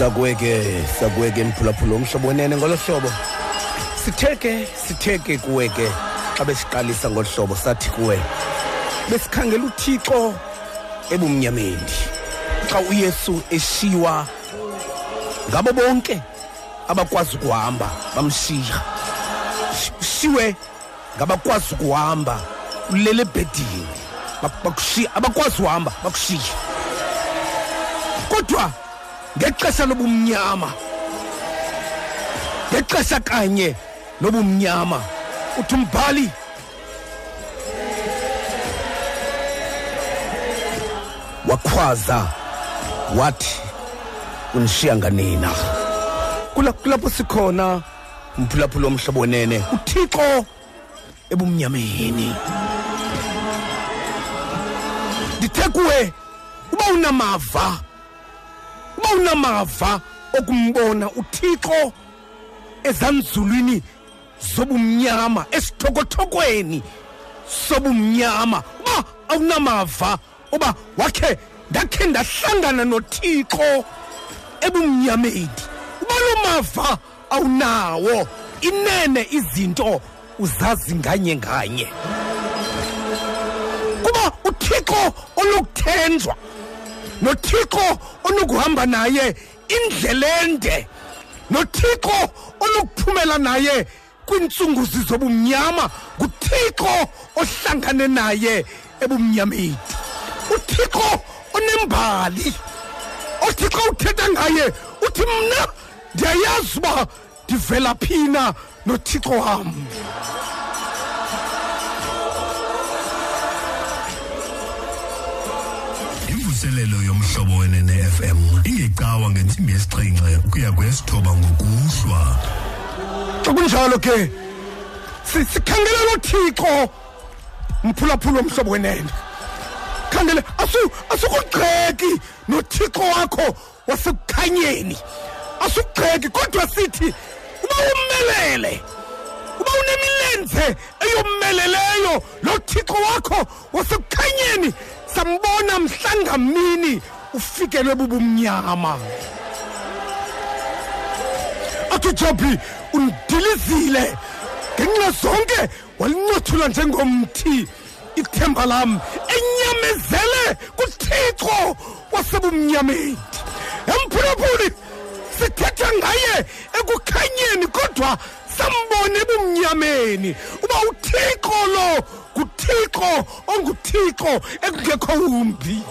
siza kuweke sakuweke mphulaphula umhlobo wenene ngolo hlobo. Sitheke sitheke kuwe ke xa besiqalisa ngolu hlobo sathi kuwe. Besikhangela uthixo ebumnyameni xa uyesu eshiwa ngabo bonke abakwazi ukuhamba bamshiya. Ushiwe ngabakwazi ukuhamba ulele ebhedini abakwazi uhamba bakushiya. Kodwa ngexesha lobumnyama. Ngexesha kanye lobumnyama. Uthi umbhali. Wakhwaza wathi unishiya nganina. Kula- kulapho sikhona mphulaphula omhlobo wenene uthixo ebumnyameni. Ndithe kuwe uba unamava. Uba unamava okumbona uthixo ezanzulwini zobumnyama esithokotokweni sobumnyama. Uba awunamava uba wakhe ndakhe ndahlangana nothixo ebumnyameni. Uba lo mava awunawo inene izinto uzazi nganye nganye. Kuba uthixo onokuthenjwa nothixo onokuhamba naye indlela ende nothixo onokuphumela naye kwiintsunguzi zobumnyama. nguthixo ohlangane naye ebumnyameni. uthixo onembali. othi xa uthetha ngaye uthi mna ndiyayazi uba ndivela phina nothixo wam. Imvuselelo yomhlobo wenene fm ingecawa ngentsimbi yesixhenxe ukuya kwesithoba ngokuhlwa. Xa kunjalo ke si- sikhangele lo thixo mphulaphula omhlobo wenene khangele asu- asukugqeki nothixo wakho wasekukhanyeni asugqeki kodwa sithi uba ummelele uba unemilenze eyommeleleyo lo thixo wakho wasekukhanyeni sambona mhla ngamini ufikelwe bubumnyama athi uJobi undilizile. Ngenxa zonke walincothula njengomthi. Ithemba lam enyamezele kuthixo wasebumnyameni. Emphulaphuli sithetha ngaye ekukhanyeni kodwa sambona ebumnyameni uba uthixo lo nguthixo onguthixo ekungekho umbi.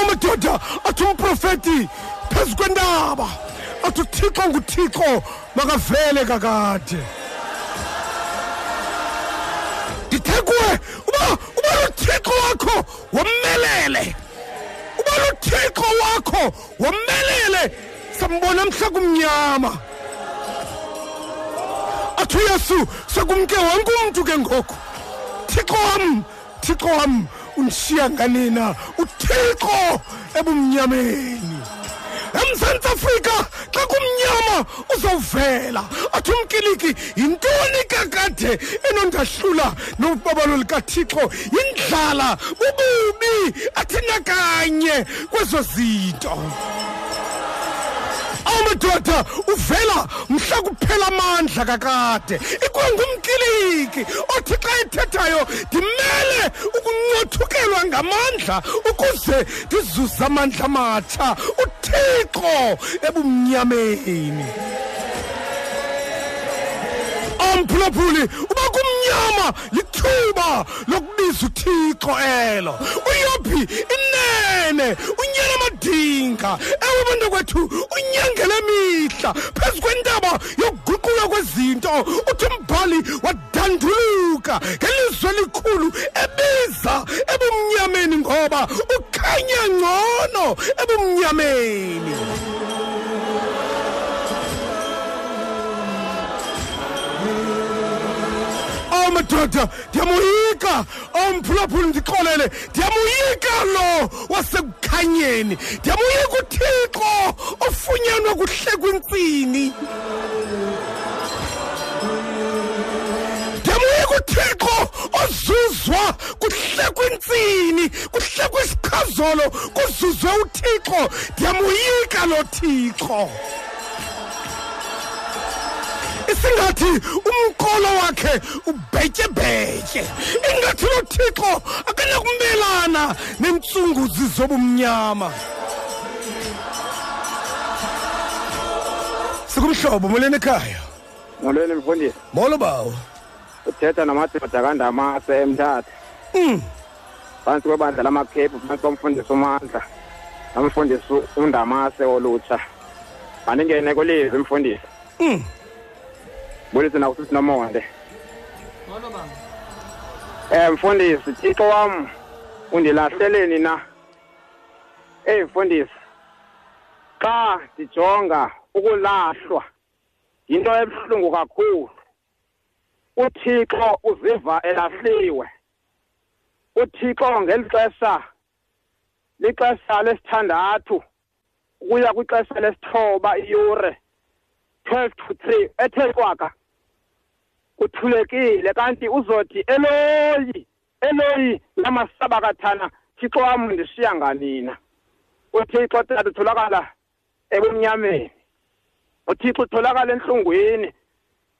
Amadoda athi umprofeti phezu kwentaba athi uthixo nguthixo makavele kakade. Ndithe kuwe uba uba luthixo wakho womelele uba luthixo wakho womelele sambona mhla kumnyama. Athi uyesu sekumke wonke umntu ke ngoku. Thixo wam thixo wam undishiya nganina uthixo ebumnyameni. Emzantsi afrika xa kumnyama uzawuvela. Athi umkiliki yintoni kakade enondahlula nobabalo likathixo? Yindlala bububi athina kanye kwezo zinto. Amadoda uvela mhla kuphela amandla kakade. Ikwangumkiliki othi xa ethethayo ndimele ukuncothukelwa ngamandla ukuze ndizuze amandla amatsha uthixo ebumnyameni. Amphulaphuli uba kumnyama lithuba lokubiza uthixo elo. Uyophi? Inene unyana madinga ewe bantu kwethu unyangele mihla. Phezu kwentaba yokuguquka kwezinto uthi umbhali wadanduluka ngelizwe elikhulu ebiza ebumnyameni ngoba ukhanya ngcono ebumnyameni. Madoda ndiyamoyika awumphulaphula ndixolele ndiyamoyika lo wasekukhanyeni. Ndiyamoyika uthixo ofunyanwa kuhle kwintsini ndiyamoyika uthixo ozuzwa kuhle kwintsini kuhle kwisikhazolo kuzuzwe uthixo. Ndiyamoyika lo thixo. Isingathi umqolo wakhe ubhetyebhetye ingathi lo thixo akanakumelana nentsunguzi zobumnyama. Sikumhlobo molweni ekhaya? Molweni mfundisi. Molo bawo. Uthetha namadoda kandamase emthatha. Mm, phantsi kwebandla lamakhephu phantsi komfundisi umandla nomfundisi undamase olutsha. Mandingene kwelizi mfundisi. Mm. Bulise nakusisi nomonde um mfundisi thixo wam undilahleleni na? Eyi mfundisi xa ndijonga ukulahlwa yinto ebuhlungu kakhulu. Uthixo uziva elahliwe. Uthixo ngeli xesha lixesha lesithandathu ukuya kwixesha lesithoba iyure 12 to 3 ethe kwaka kuthulekile kanti uzothi eloyi eloyi lamasabakathana thixo wam ndishiya nganina. Uthixo tata utholakala ebumnyameni uthixo utholakala entlungwini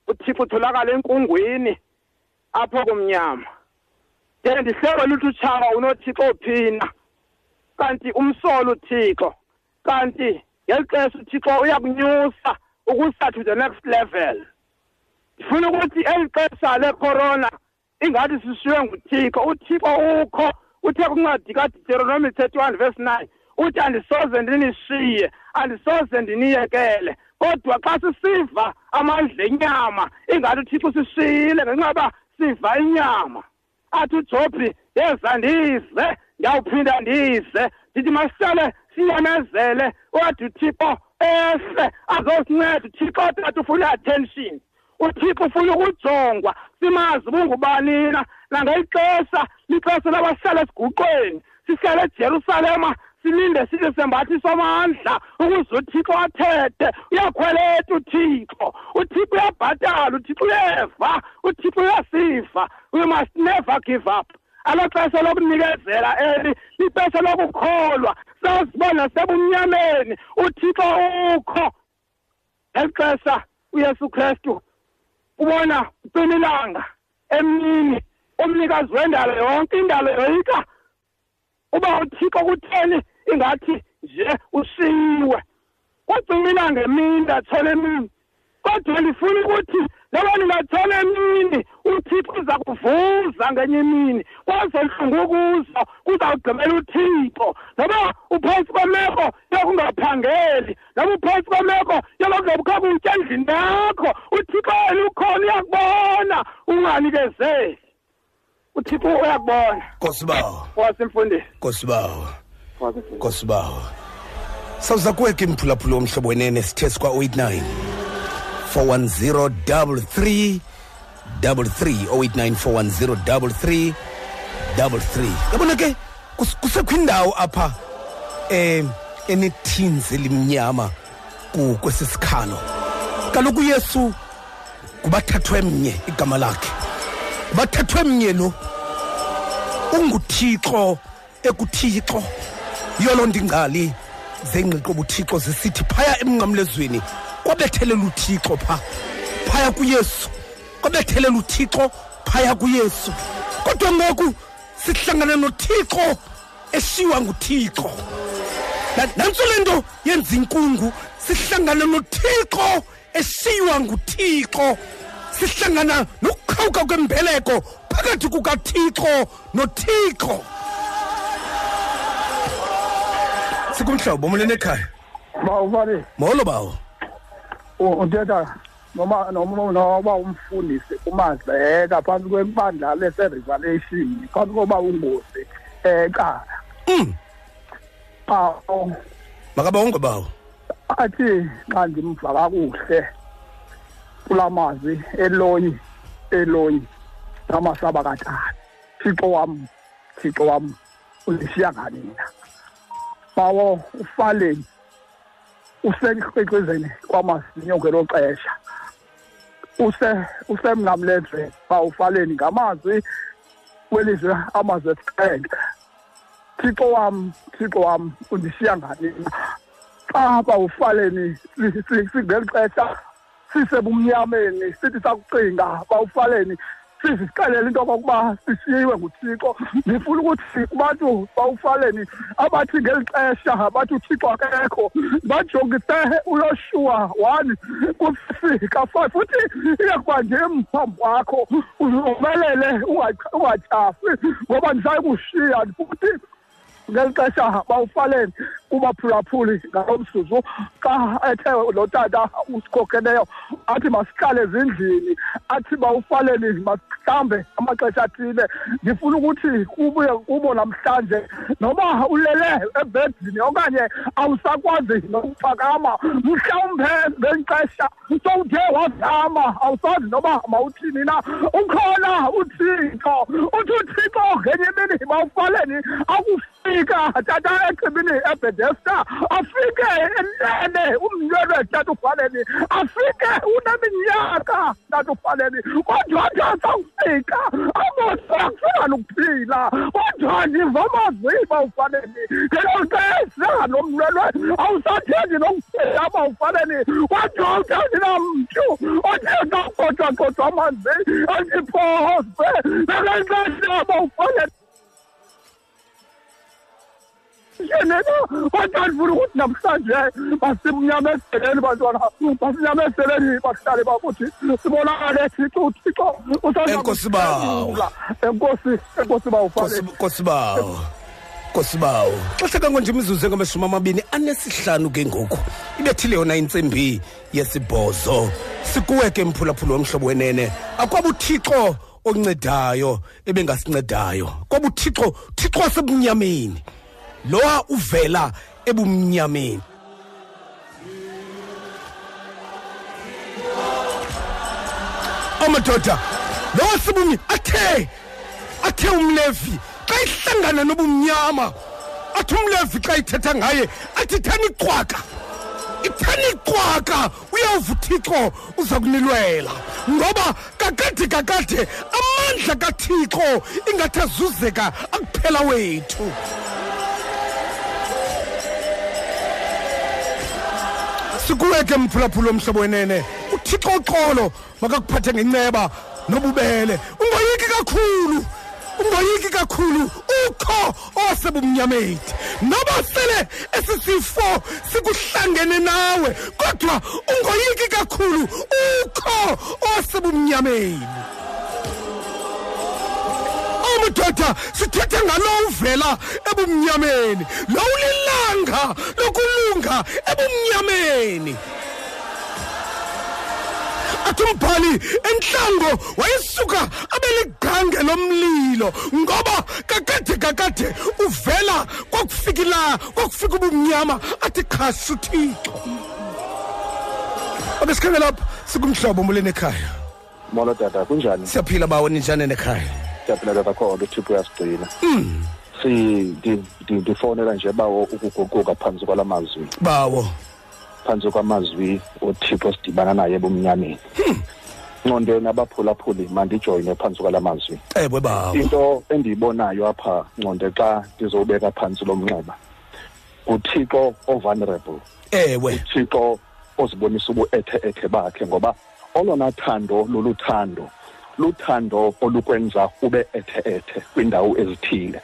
uthixo utholakala enkungwini apho kumnyama. De ndihlelwe luthutshawa unothixo phina kanti umsolo uthixo kanti ngeli xesha uthixo uyakunyusa ukusa to the next level. Ndifuna ukuthi eli xesha lecorona ingathi sishiywe nguthixo. Uthixo ukho uthe kuncwadi kadeuteronomy thirty one verse nine uthi andisoze ndinishiye andisoze ndiniyekele kodwa xa sisiva amandla enyama ingathi uthixo usishiyile ngenxa yoba siva inyama. Athi ujobhi yeza ndize ndiyawuphinda ndize. Ndithi masihlale siyamezele. Wathi uthixo ehle azosinceda uthixo tata ufuna i-attention. Uthixo ufuna ukujongwa. Simazi ubungubanina nangexesha lixesha labahlala esiguqweni. Sihlale ejerusalema silinde sithi sembathi somandla ukuze uthixo athethe. Uyakhweletha uthixo. Uthixo uyabhatala uthixo uyeva uthixo uyasiva we must never give up. Alo xesha lokunikezela eli lixesha lokukholwa. Sazibona sebumnyameni. Uthixo ukho. Eli xesha uyesu kristu ubona ucima ilanga emini umnikazi wendalo yonke indalo yoyika. Uba uthixo kutheni ingathi nje ushiyiwe kwacima ilanga emini ndatshona emini. Kodwa ndifuna ukuthi noba ningatshona emini uthixo uza kuvuza ngenye imini. Kwazo ntlungu kuzo kuzawugqibela uthixo. Noba uphantsi kwemeko yokungaphangeli noba uphantsi kwemeko yokungabukho kutya endlini yakho uthixo wena ukhona uyakubona. Unganikezeli. uthixo uyakubona. Nkosibawo wasemfundisi nkosibawo wasemfundisi nkosibawo sawuza kuweka imphulaphula womhlobo wenene sithe sikwa 89 410 33 33 089 410 33 double three yabona ke kus- kusekho indawo apha eh enethinzi elimnyama ku- kwesisikhalo kaloku uyesu ngubathathwe mnye igama lakhe. Bathathwe mnye lo unguthixo ekuthixo. Yiyo loo nto ingcali zengqiqo buthixo zisithi phaya emnqamlezweni kwabethelela uthixo pha phaya kuyesu. Kwabethelela uthixo phaya kuyesu. Kodwa ngoku sihlangana nothixo eshiwa nguthixo. Na- nantso le nto yenza inkungu sihlangana nothixo esiywa nguthixo. Sihlangana nokuqhawuka kwembeleko phakathi kukathixo nothixo. Sikumhlobo molweni ekhaya? Bawufane molo bawo uthetha noma noma noba umfundisi umazeka phantsi kwebandla lese-revelation phantsi koba ungozi eqala Mm. awo makaba wonke bawo? Athi xa ndimva kakuhle kulaa mazwi elonyi elonyi namasaba katata thixo wam thixo wam undishiya nganina bawo ufaleni useqhiqizeni kwamazinyo ngelo xesha use usemnqamlezweni bawufaleni ngamazwi welizwe amazwi esixhenxe thixo wam thixo wam undishiya nganina xa bawufaleni si- si- singeli xesha sisebumnyameni sithi sakucinga bawufaleni sizixelele into okokuba sishiywe nguthixo. Ndifuna ukuthi kubantu bawufaleni abathi ngeli xesha bathi uthixo akekho. Bajongise uyoshuwa one kufika five futhi iyakuba ndim phambi kwakho uzomelele unga- ungatyhafi ngoba ndisaye kushiya futhi ngeli xesha bawufaleni. Kubaphulaphuli ngalo mzuzu xa ethe lo tata usikhokheleyo athi masihlale ezindlini athi bawufaleni masihlambe amaxesha athile ndifuna ukuthi kubuye kubo namhlanje. Noba ulele ebhedini okanye awusakwazi nokuphakama mhlawumbe ngeli xesha sowuthe wazama awusazi noba mawuthini na. Ukhona uthixo uthi uthixo ngenye imini bawufaleni akufika tata echibini ebhedesta afike enene umnywelwe tata ufaleni afike uneminyaka tata ufaleni kodwa athi asawufika amosakufika nokuphila kodwa ndiva amazwi bawufaleni ngelo xesha nomnywelwe awusathendi nokuphila bawufaleni kodwa awuthendi namntu othetha kodwa amanzi andiphose ngelo xesha bawufaleni yenena kodwa ndifuna ukuthi namhlanje basimnyamezeleni bantwana basinyamezeleni bahlale bakuthi sibonakale thixo uthixo Enkosi bawo. enkosi enkosi bawufale Nkosi- nkosi bawo nkosi bawo xesha kangonje imizuzu engamashumi amabini anesihlanu ke ngoku. Ibethile yona intsimbi yesibhozo. Sikuwe ke mphulaphula womhlobo wenene. Akwabuthixo oncedayo ebengasincedayo kwabuthixo thixo wasebumnyameni. Lowa uvela ebumnyameni. Amadoda lowa sebumny athe athe umlevi xa ihlangana nobumnyama athi umlevi xa ithetha ngaye athi thani qwaka ithani qwaka uyawuva uthixo uza kunilwela. Ngoba kakade kakade amandla kathixo ingathi azuzeka akuphela wethu. Sikuwe ke mphulaphula omhlobo wenene. Uthixo uxolo makakuphathe ngenceba nobubele. Ungoyiki kakhulu. Ungoyiki kakhulu ukho owasebumnyameni noba sele esisifo sikuhlangene nawe kodwa ungoyiki kakhulu ukho owasebumnyameni amadoda sithetha ngalo uvela ebumnyameni. Lo ulilanga lokulunga ebumnyameni. Athi umbhali entlango wayesuka abeligqange lomlilo ngoba kakade kakade uvela kwakufikila kwakufika ubumnyama athi khasi uthixo. Ake sikhangela apha sikumhlobo molweni ekhaya. Molo tata kunjani? Siyaphila bawo ninjani nekhaya siyaphileka kakhulu uthixo uyasigcina. Si ndi- ndi- ndifowunela nje bawo ukuguquka phantsi kwala mazwi. Bawo. Phantsi kwamazwi uthixo sidibana naye ebumnyameni. Ncondeni abaphulaphuli mandijoyine phantsi kwala mazwi. Cebwe bawo. Into endiyibonayo apha nconde xa ndizowubeka phantsi lo mnxeba uthixo o-vulnerable. Ewe. Uthixo ozibonisa ubu-ethe-ethe bakhe ngoba olona thando loluthando luthando olukwenza ube ethe-ethe kwiindawo ezithile.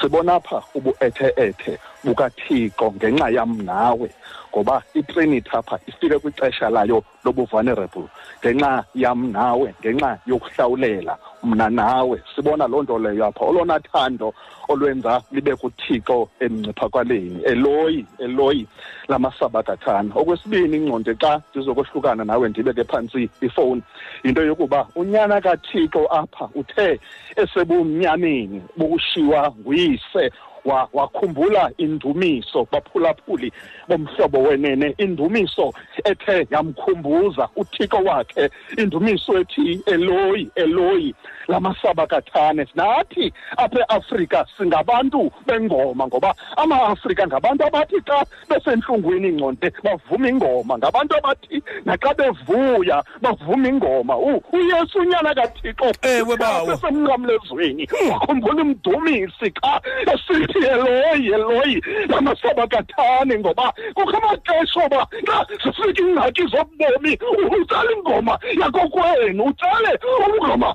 Sibona apha ubu-ethe-ethe bukathixo ngenxa yam nawe. Ngoba itrinity apha ifike kwixesha layo lobu-vulnerable ngenxa yam nawe ngenxa yokuhlawulela mna nawe sibona loo nto leyo apha. Olona thando olwenza libe kuthixo emngciphakwaleni eloyi eloyi lamasabakathana okwesibini ingconde xa ndizokohlukana nawe ndibeke phantsi ifowuni yinto yokuba unyana kathixo apha uthe esebumnyameni bokushiywa nguyise wa- wakhumbula indumiso baphulaphuli bomhlobo wenene. Indumiso ethe yamkhumbuza uthixo wakhe indumiso ethi eloyi eloyi. Lamasabakathane nathi apha eafrika singabantu bengoma ngoba ama-afrika ngabantu abathi xa besentlungwini ingconde bavuma ingoma. Ngabantu abathi naxa bevuya bavuma ingoma. Uyesu unyana kathixo Ewe, bawo. semnqamlezweni wakhumbula umdumisi xa esithi eloyi eloyi lamasabakathane ngoba kukho amaxesha oba xa zifika iingxaki zobomi utsala ingoma yakokwenu utsale umngoma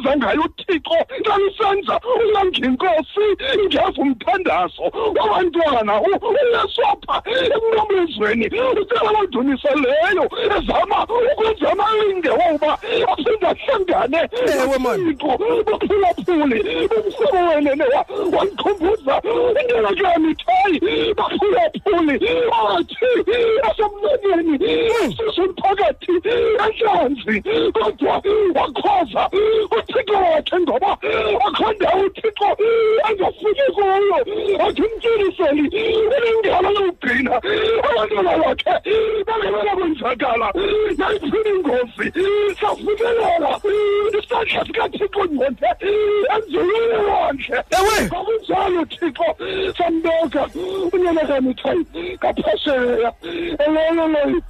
elalibiza ngayo uthixo xa lisenza unganginkosi ngeva umthandazo wabantwana U- uyesu apha emnqamlezweni utsala abadumiseleyo ezama ukwenza amalinge woba aphinde ahlangane Ewe, man. Thixo baphulaphuli umhlobo wenene wa- wandikhumbuza indlela kuyamithai baphulaphuli athi asemneneni sisumphakathi entlanzi kodwa wakhoza uthixo wakhe ngoba akho ndawo uthixo angafiki kuyo athi umtyiliseli unengalo yokugcina abantwana bakhe bangebela kwenzakala nayiphini ingozi safikelela isandla sikathixo ngconde enzulwini wakhe. Ngokunjalo thixo sambeka unyana kamithai ngaphesheya eleleleyo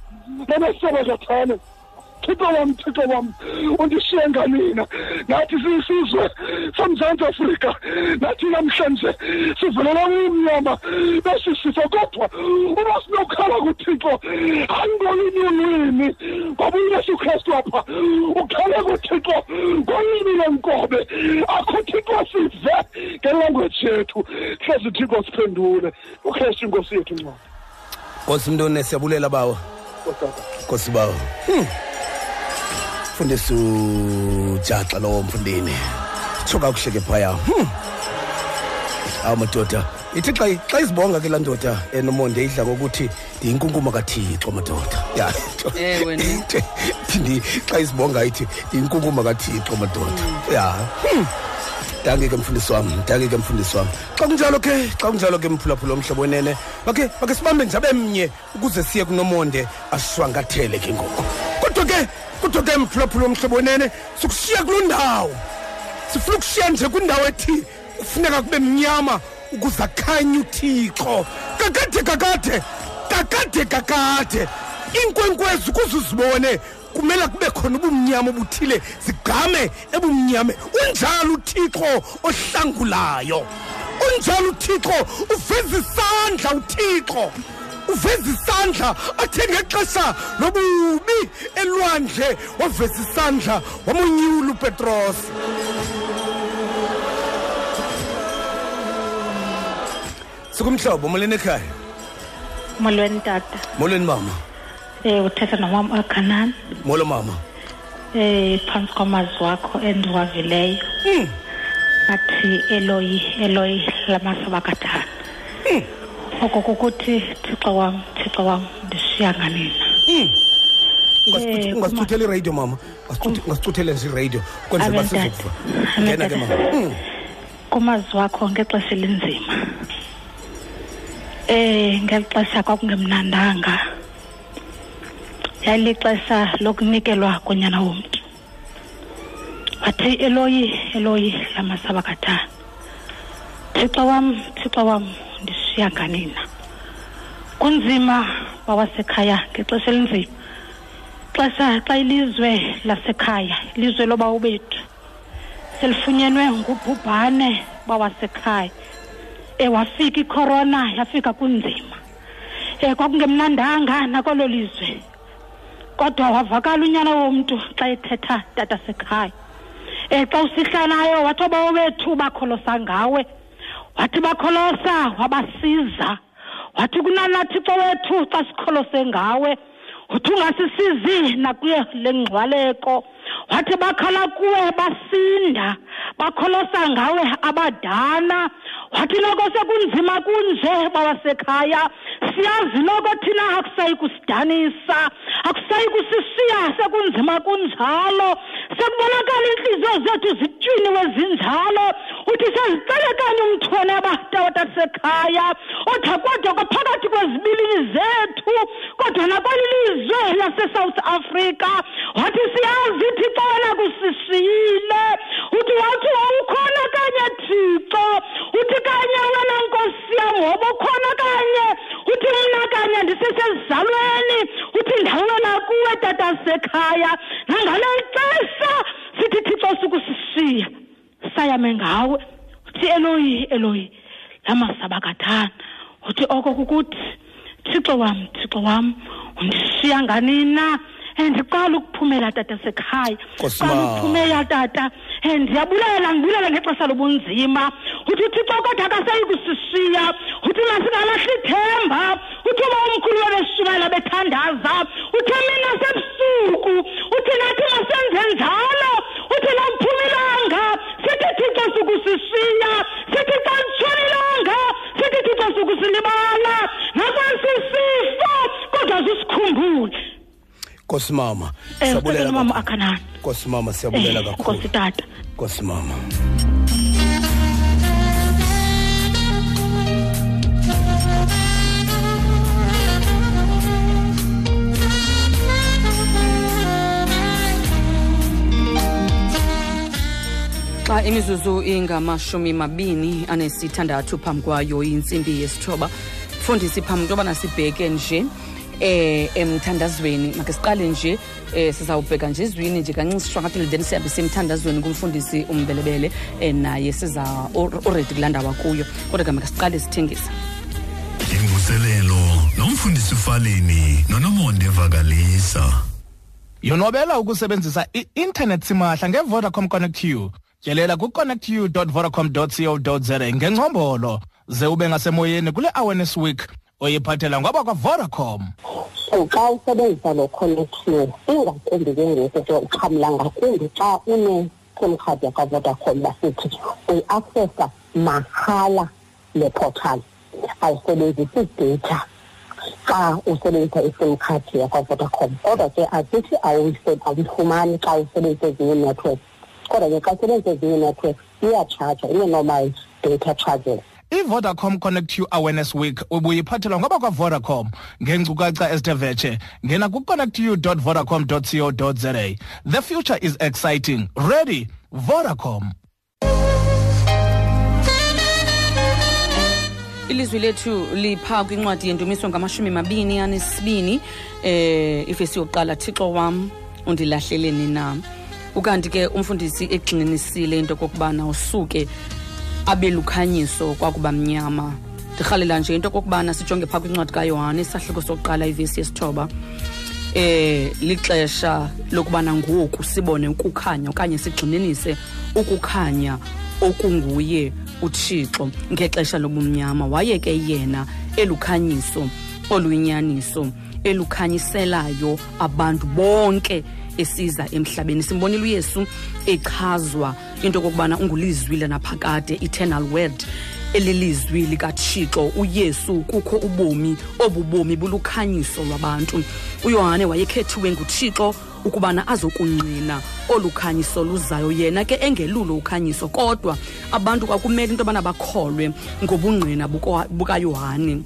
lamasabakathane thixo wam thixo wam. Undishiye nganina nathi siyisizwe somzantsi afrika. Nathi namhlanje sivelela umnyama besisifo kodwa uba sinokhala kuthixo hayi ngolunye ulwimi ngoba uyesu kristu apha ukhale kuthixo ngolwimi lenkobe akho thixo sive ngelangweji yethu. Hlezi thixo siphendule. Ukristu inkosi yethu ncwadi nkosi mntone siyabulela bawo. Nkosi bawo. Hmm. Mfundisi ujaxa lowo mfundini. Tsho kakuhle ke phaya. Hmm. awu madoda. Ithi xa xa izibonga ke laa ndoda enomonde idla ngokuthi ndiyinkunkuma kathixo madoda. Ya xa izibonga ithi ndiyinkunkuma kathixo madoda. Ya Hmm. danke ke mfundisi wam danke ke mfundisi wam xa kunjalo ke xa kunjalo ke mphulaphula omhlobo wenene bakhe bakhe sibambe njabe mnye ukuze siye kunomonde ashwangathele ke ngoku. Kodwa ke kodwa ke mphulaphula omhlobo wenene sikushiya kuloo ndawo. Sifuna ukushiya nje kwindawo ethi kufuneka kube mnyama ukuze akhanye uthixo. Kakade kakade kakade kakade. Iinkwenkwezi ukuze uzibone kumele kube khona ubumnyama obuthile zigqame ebumnyame. Unjalo uthixo ohlangulayo. Unjalo uthixo uveza isandla uthixo. Uveza isandla athe ngexesha lobubi elwandle waveza isandla wamonyula upetros. Sukumhlobo molweni ekhaya? Molweni tata. Molweni mama. Um uthetha nomam akhanani molo mama. Um phantsi kwamazwi wakho endiwavileyo. Hmm. athi eloyi eloyi lamasabakathana oko kukuthi thixo wam thixo wam ndishiya nganina Ungasicuthe- Eh, ungasicutheleli iradio mama. Ungasicuthele nje iradio. Kwenzela uba sizokuva ngena ke mama. Hmm. kumazwi wakho ngexesha elinzima. Eh ngeli xesha kwakungemnandanga. Yayilixesha lokunikelwa konyana womntu. Wathi eloyi eloyi lamasabakathana thixo wam thixo wam. Ndishiya nganina kunzima bawasekhaya ngexesha elinzima. Xesha xa ilizwe lasekhaya ilizwe lobawu bethu selifunyenwe ngubhubhane bawasekhaya. Ewafika icorona yafika kunzima. Um kwakungemnandanga nakolo lizwe kodwa wavakala unyana womntu xa ethetha tata sekhaya. Um xa usihla nayo wathi obawo bethu bakholosa ngawe. Wathi bakholosa wabasiza. Wathi kunanathixo wethu xa sikholose ngawe uthi ungasisizi nakuye le ngcwaleko. Wathi bakhala kuwe basinda bakholosa ngawe abadala. Wathi noko sekunzima kunje bawasekhaya siyazi noko thina akusayi kusidanisa akusayi kusishiya sekunzima kunjalo. Sekubonakala iintliziyo zethu zitshwiniwe zinjalo uthi sezixelekanye umthwane abatawatasekhaya otha kodwa kwaphakathi kwezibilini zethu kodwa nakweli lizwe lasesouth africa. Wathi siyazi thixo wena kusishiyile uthi wathi wawukhona kanye thixo uthi kanye wena nkosi yam wabukhona kanye. Uthi mna kanye ndisesezizalweni uthi ndawela kuwe tatasekhaya. Nangale xesha sithi thixo sukusishiya sayame ngawe uthi eloyi eloyi lamasabakathana uthi oko kukuthi thixo wam thixo wam undishiya nganina. Um ndiqala ukuphumela tata sekhaya. Nkosi qala ma. ukuphumela tata. Um ndiyabulela ndibulela ngexesha lobunzima. Uthi uthixo kodwa akasayi kusishiya uthi masingalahli ithemba. Uthi uba umkhulu webeshumayela bethandaza. Uthe mina sebusuku. Uthi nathi masenze njalo. Uthi namphumilanga sithi thixo sukusishiya sithi xa litshonilanga sithi thixo sukusilibala nakwasisifo kodwa zisikhumbule nkosi mama ucele mama akhanani nkosi mama siyabulela Eh, kakhulu. Nkosi tata. Nkosi mama xa imizuzu ingamashumi mabini anesithandathu phambi kwayo intsimbi yesithoba. Fundisi phambi intobana sibheke nje eh emthandazweni make siqale nje eh sizawubheka nje ezwini nje kancinci sishwankathile then siyabe semthandazweni kumfundisi umbelebele eh naye siza already kulandawa kuyo. Kodwa ke make siqale sithengisa imvuselelo nomfundisi ufaleni nonomonde vakalisa. Yonwabela ukusebenzisa i-intanethi simahla ngevodacom connect you tyelela ku-connectu vodacom co za ngengcombolo. Ze ube ngasemoyeni kule awareness week oyiphathela ngoba kwavodacom. So xa usebenzisa lo connection ingakumbi ke ngoku ke uxhamla ngakumbi xa une-sim card yakwavodacom basithi uyiaccessa mahala le portal. Awusebenzisi data xa usebenzisa i-sim card yakwavodacom. Kodwa ke asithi awuyise- awuyifumani xa usebenzisa ezinye network kodwa ke xa usebenzisa ezinye network iyatshaja ine-normal data charges. Ivodacom connect you awareness week ubuyiphathelwa ngoba kwavodacom ngeenkcukacha ezithe vetshe ngena ku-connectu vodacom co za. The future is exciting. Ready? Vodacom. Ilizwi lethu lipha kwincwadi yendumiso ngamashumi mabini anesibini eh ifesi yokuqala thixo wam undilahleleni na? Ukanti ke umfundisi egxininisile into kokubana usuke abe lukhanyiso kwakuba mnyama. Ndirhalela nje into kokubana sijonge phaa kwincwadi kayohane isahluko sokuqala ivesi yesithoba. Eh lixesha lokubana ngoku sibone ukukhanya okanye sigxininise ukukhanya okunguye uthixo ngexesha lobumnyama. Waye ke yena elukhanyiso oluyinyaniso elukhanyiselayo abantu bonke esiza emhlabeni. Simbonile uyesu echazwa into kokubana ungulizwi lanaphakade eternal word elilizwi likathixo uyesu kukho ubomi obu bomi bulukhanyiso lwabantu. Uyohane wayekhethiwe nguthixo ukubana azokungqina olu khanyiso luzayo. Yena ke engelulo ukhanyiso kodwa abantu kwakumele into yobana bakholwe ngobungqina bukayohane.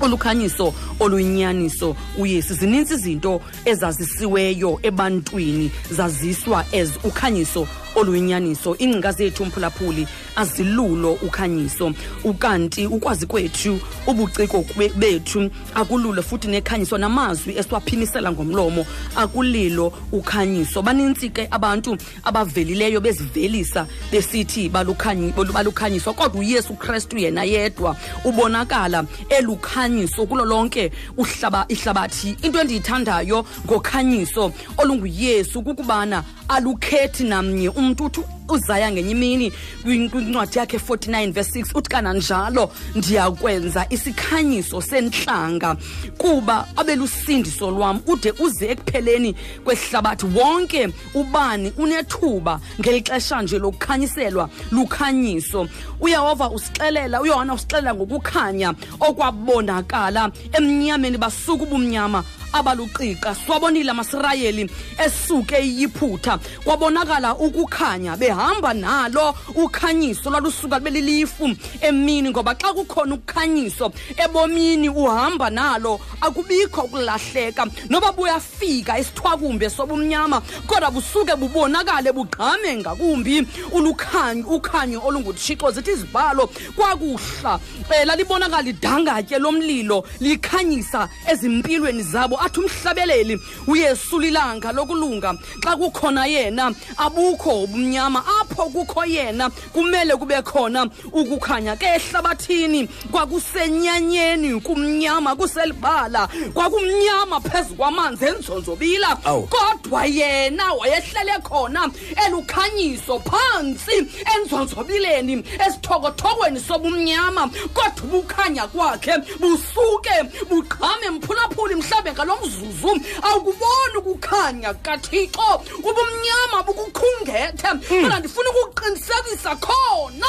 Olukhanyiso oluyinyaniso uyesu zininzi izinto ezazisiweyo ebantwini zaziswa as ukhanyiso oluyinyaniso iingcinga zethu mphulaphuli azilulo ukhanyiso. Ukanti ukwazi kwethu ubuciko bethu akululo futhi nekhanyiso namazwi esiwaphinisela ngomlomo akulilo ukhanyiso. Banintsi ke abantu abavelileyo bezivelisa besithi balukhanyiswa kodwa uyesu kristu yena yedwa ubonakala elukhanyiso kulo lonke uhlaba ihlabathi. Into endiyithandayo ngokhanyiso olunguyesu kukubana alukhethi namnye. Umntu uthi uzaya ngenye imini. Kwin- kwincwadi yakhe 49 verse 6 uthi kananjalo ndiyakwenza isikhanyiso sentlanga kuba abelusindiso lwam. Ude uze ekupheleni kwehlabathi. Wonke ubani unethuba ngeli xesha nje lokukhanyiselwa lukhanyiso. Uyehova usixelela uyohana usixelela ngokukhanya okwabonakala. Emnyameni basuka ubumnyama abaluqiqa siwabonile amasirayeli esuke iyiphutha kwabonakala ukukhanya behamba nalo ukhanyiso lwalusuka libe lilifu emini ngoba xa kukhona ukhanyiso ebomini uhamba nalo akubikho ukulahleka. Noba buyafika isithwakumbe sobumnyama kodwa busuke bubonakale bugqame ngakumbi. Ulukhanyo ukhanyo olunguthixo zithi izibhalo kwakuhla um lalibonakala idangatye lomlilo likhanyisa ezimpilweni zabo athi umhlabeleli uyesu lilanga lokulunga. Xa kukhona yena abukho ubumnyama. Apho kukho yena kumele kube khona ukukhanya. Ke ehlabathini kwakusenyanyeni kumnyama kuselibala kwakumnyama phezu kwamanzi enzonzobila. Kodwa yena wayehlele khona elukhanyiso phantsi enzonzobileni esithokothokweni sobumnyama. Kodwa ubukhanya kwakhe busuke bugqame mphulaphuli mhlawumbe ngalo mzuzu. Awukuboni ukukhanya kathixo. Ubumnyama bukukhungethe. Kodwa ndifuna ukuqinisekisa khona.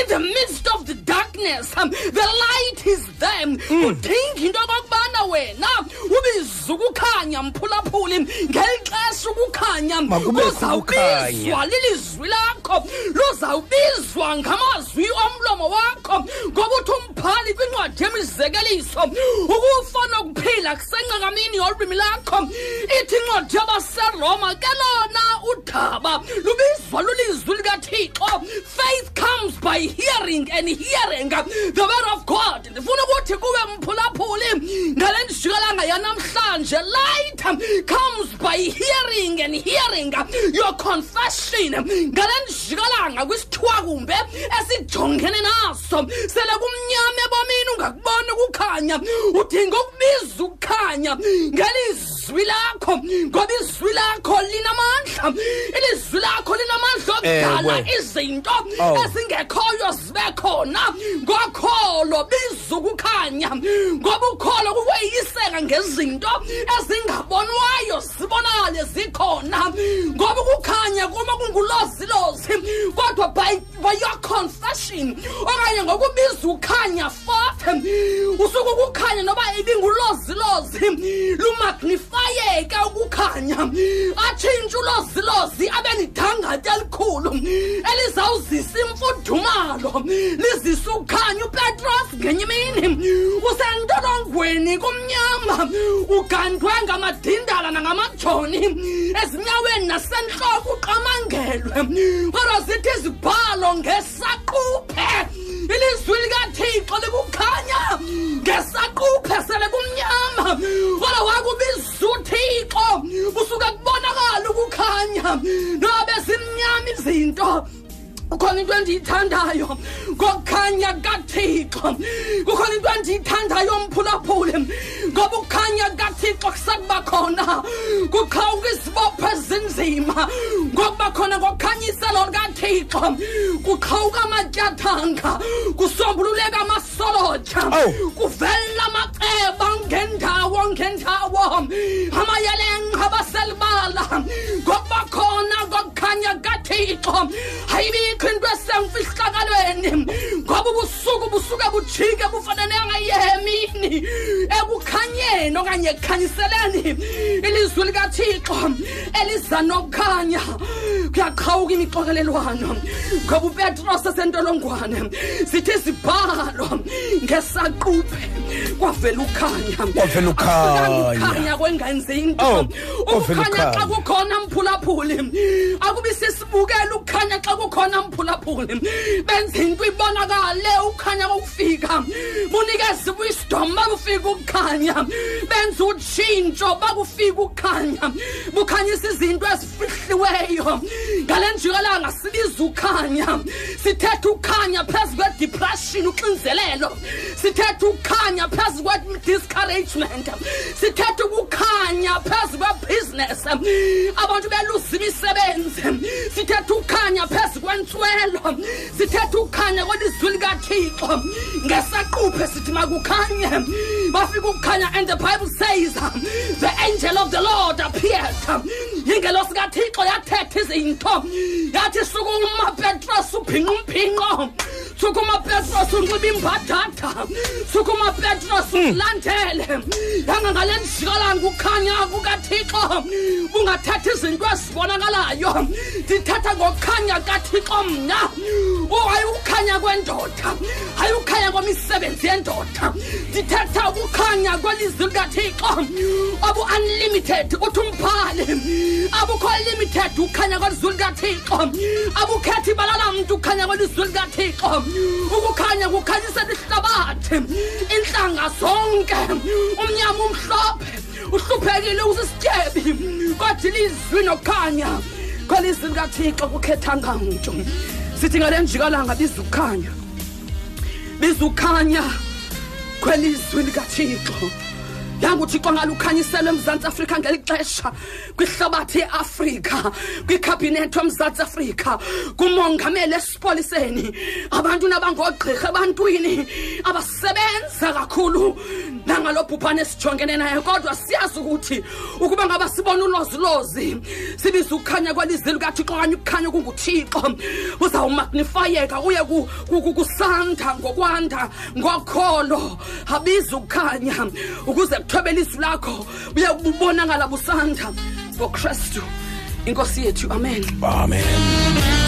In the midst of the darkness um, the light is there. Udinga into okokubana wena. Ubiza ukukhanya mphulaphuli. Ngeli xesha ukukhanya Makubekho kuzawubizwa ukukhanya. lilizwi lakho. Luzawubizwa ngamazwi omlomo wakho. Ngoba uthi umbhali kwincwadi yemizekeliso ukufa nokuphila kusencakamini yolwimi lakho ithi incwadi yabaseroma ke lona udaba lubizwa lulizwi likathixo. Faith comes by hearing and hearing the word of god. Ndifuna ukuthi kuwe mphulaphuli ngale ndijikelanga yanamhlanje. Light comes by hearing and hearing your confession. Ngale ndijikelanga kwisithwakumbe esijongene naso sele kumnyama ebomini ungakuboni ukukhanya udinga ukubiza ukukhanya. Ngelizwi lakho ngoba izwi lakho linamandla ilizwi lakho linamandla okudala Ewe. izinto Oh. ezingekhoyo zibe khona ngokholo biza ukukhanya ngoba ukholo kukweyiseka ngezinto ezingabonwayo zibonakale zikhona ngoba ukukhanya kuma kungulozilozi kodwa by, by your confession okanye ngokubiza ukhanya forth usuke ukukhanya noba ibingulozilozi lumagnifayeke ukukhanya atshintshe ulozilozi abe lidangatye elikhulu elizawuzisa imfudumalo. Lizisa ukukhanya upetros ngenye imini usentolongweni kumnyama. Ugandwe ngamadindala nangamajoni. Ezinyaweni nasentloko uqamangelwe. Kodwa zithi izibhalo ngesaquphe ilizwi likathixo likukhanya ngesaquphe sele kumnyama kodwa wakubiza uthixo usuke kubonakala ukukhanya nobe zimnyama izinto. Kukhona into endiyithandayo ngokukhanya kathixo. Kukhona into endiyithandayo mphulaphule ngoba ukukhanya kathixo kusakuba khona kuqhawuka izibopho ezinzima. Ngokuba khona ngokukhanyiselo lukathixo kuqhawuka amatyathanga kusombululeka amasolotsha oh. kuvela amaceba ngendawo ngendawo. Amayelenqa abaselibala ngokuba khona ngokukhanya kathixo ayibikho into esemfihlakalweni ngoba ubusuku busuke bujike bufanele angayemini ekukhanyeni ekukhanyiseni okanye ekukhanyiseleni ilizwi likathixo eliza nokukhanya. Kuyaqhawuka imixokelelwano. Ngoba upetros esentolongwane sithi zibhalo ngesaquphe kwavela ukhanya. Kwavela ukhanya. ukhanya kwengenzi into. Oh, kwavela ukukhanya xa ukhanya. kukhona mphulaphuli akubi sisibukela ukukhanya xa kukhona mphulaphuli benza into ibonakale ukhanya kokufika bunikeza wisdom bakufika ukukhanya. Benza utshintsho bakufika ukukhanya. Bukhanyisa izinto ezifihliweyo. Ngale njikalanga sibiza ukhanya. Sithetha ukhanya phezu kwedepression uxinzelelo. Sithetha ukhanya phezu kwe-discouragement. Sithetha ukukhanya phezu kwebhizinesi abantu beluza imisebenzi. Sithetha ukhanya phezu kwentswelo sithetha ukhanya kwelizwi likathixo ngesaquphe sithi makukhanye. bafika ukukhanya and the bible says um, the angel of the lord appeared um, ingelosi kathixo yathetha izinto. Yathi sukuma petros ubhinqa umphinqo sukuma petros unxiba imbadada sukuma petros hmm. ulandele. Yanga ngale njikalanga ukhanya kukathixo bungathatha izinto ezibonakalayo. Ndithatha ngokukhanya kathixo mna hayi ukukhanya kwendoda hayi ukukhanya kwemisebenzi yendoda. Ndithetha ukukhanya kwelizwi likathixo. Obu-unlimited uthi umbhali abukho limited ukukhanya kwelizwi likathixo. Abukhethi balala mntu ukukhanya kwelizwi likathixo. Ukukhanya kukhanyisela ihlabathi intlanga zonke. Umnyama umhlophe uhluphekile usisityebi kodwa ilizwi nokukhanya kwelizwi likathixo kukhethanga mntu sithi ngale njikalanga biza ukukhanya biza ukukhanya kwelizwi likathixo. Yanga uthixo ngalukhanyiselo emzantsi afrika ngeli xesha kwihlabathi yeafrika kwikhabhinethi yomzantsi afrika kumongameli esipoliseni. Abantu nabangogqirha ebantwini abasebenza kakhulu nangalo bhubhane sijongene naye kodwa siyazi ukuthi ukuba ngaba sibona ulozilozi sibiza ukukhanya kwelizwi likathixo okanye ukukhanya kunguthixo uzawumagnifayeka uye ku- ku- ku- kusanda ngokwanda ngokholo. Abiza ukukhanya ukuze kuthobela izwi lakho buye bubonakala busanda ngokristu inkosi yethu amen. Amen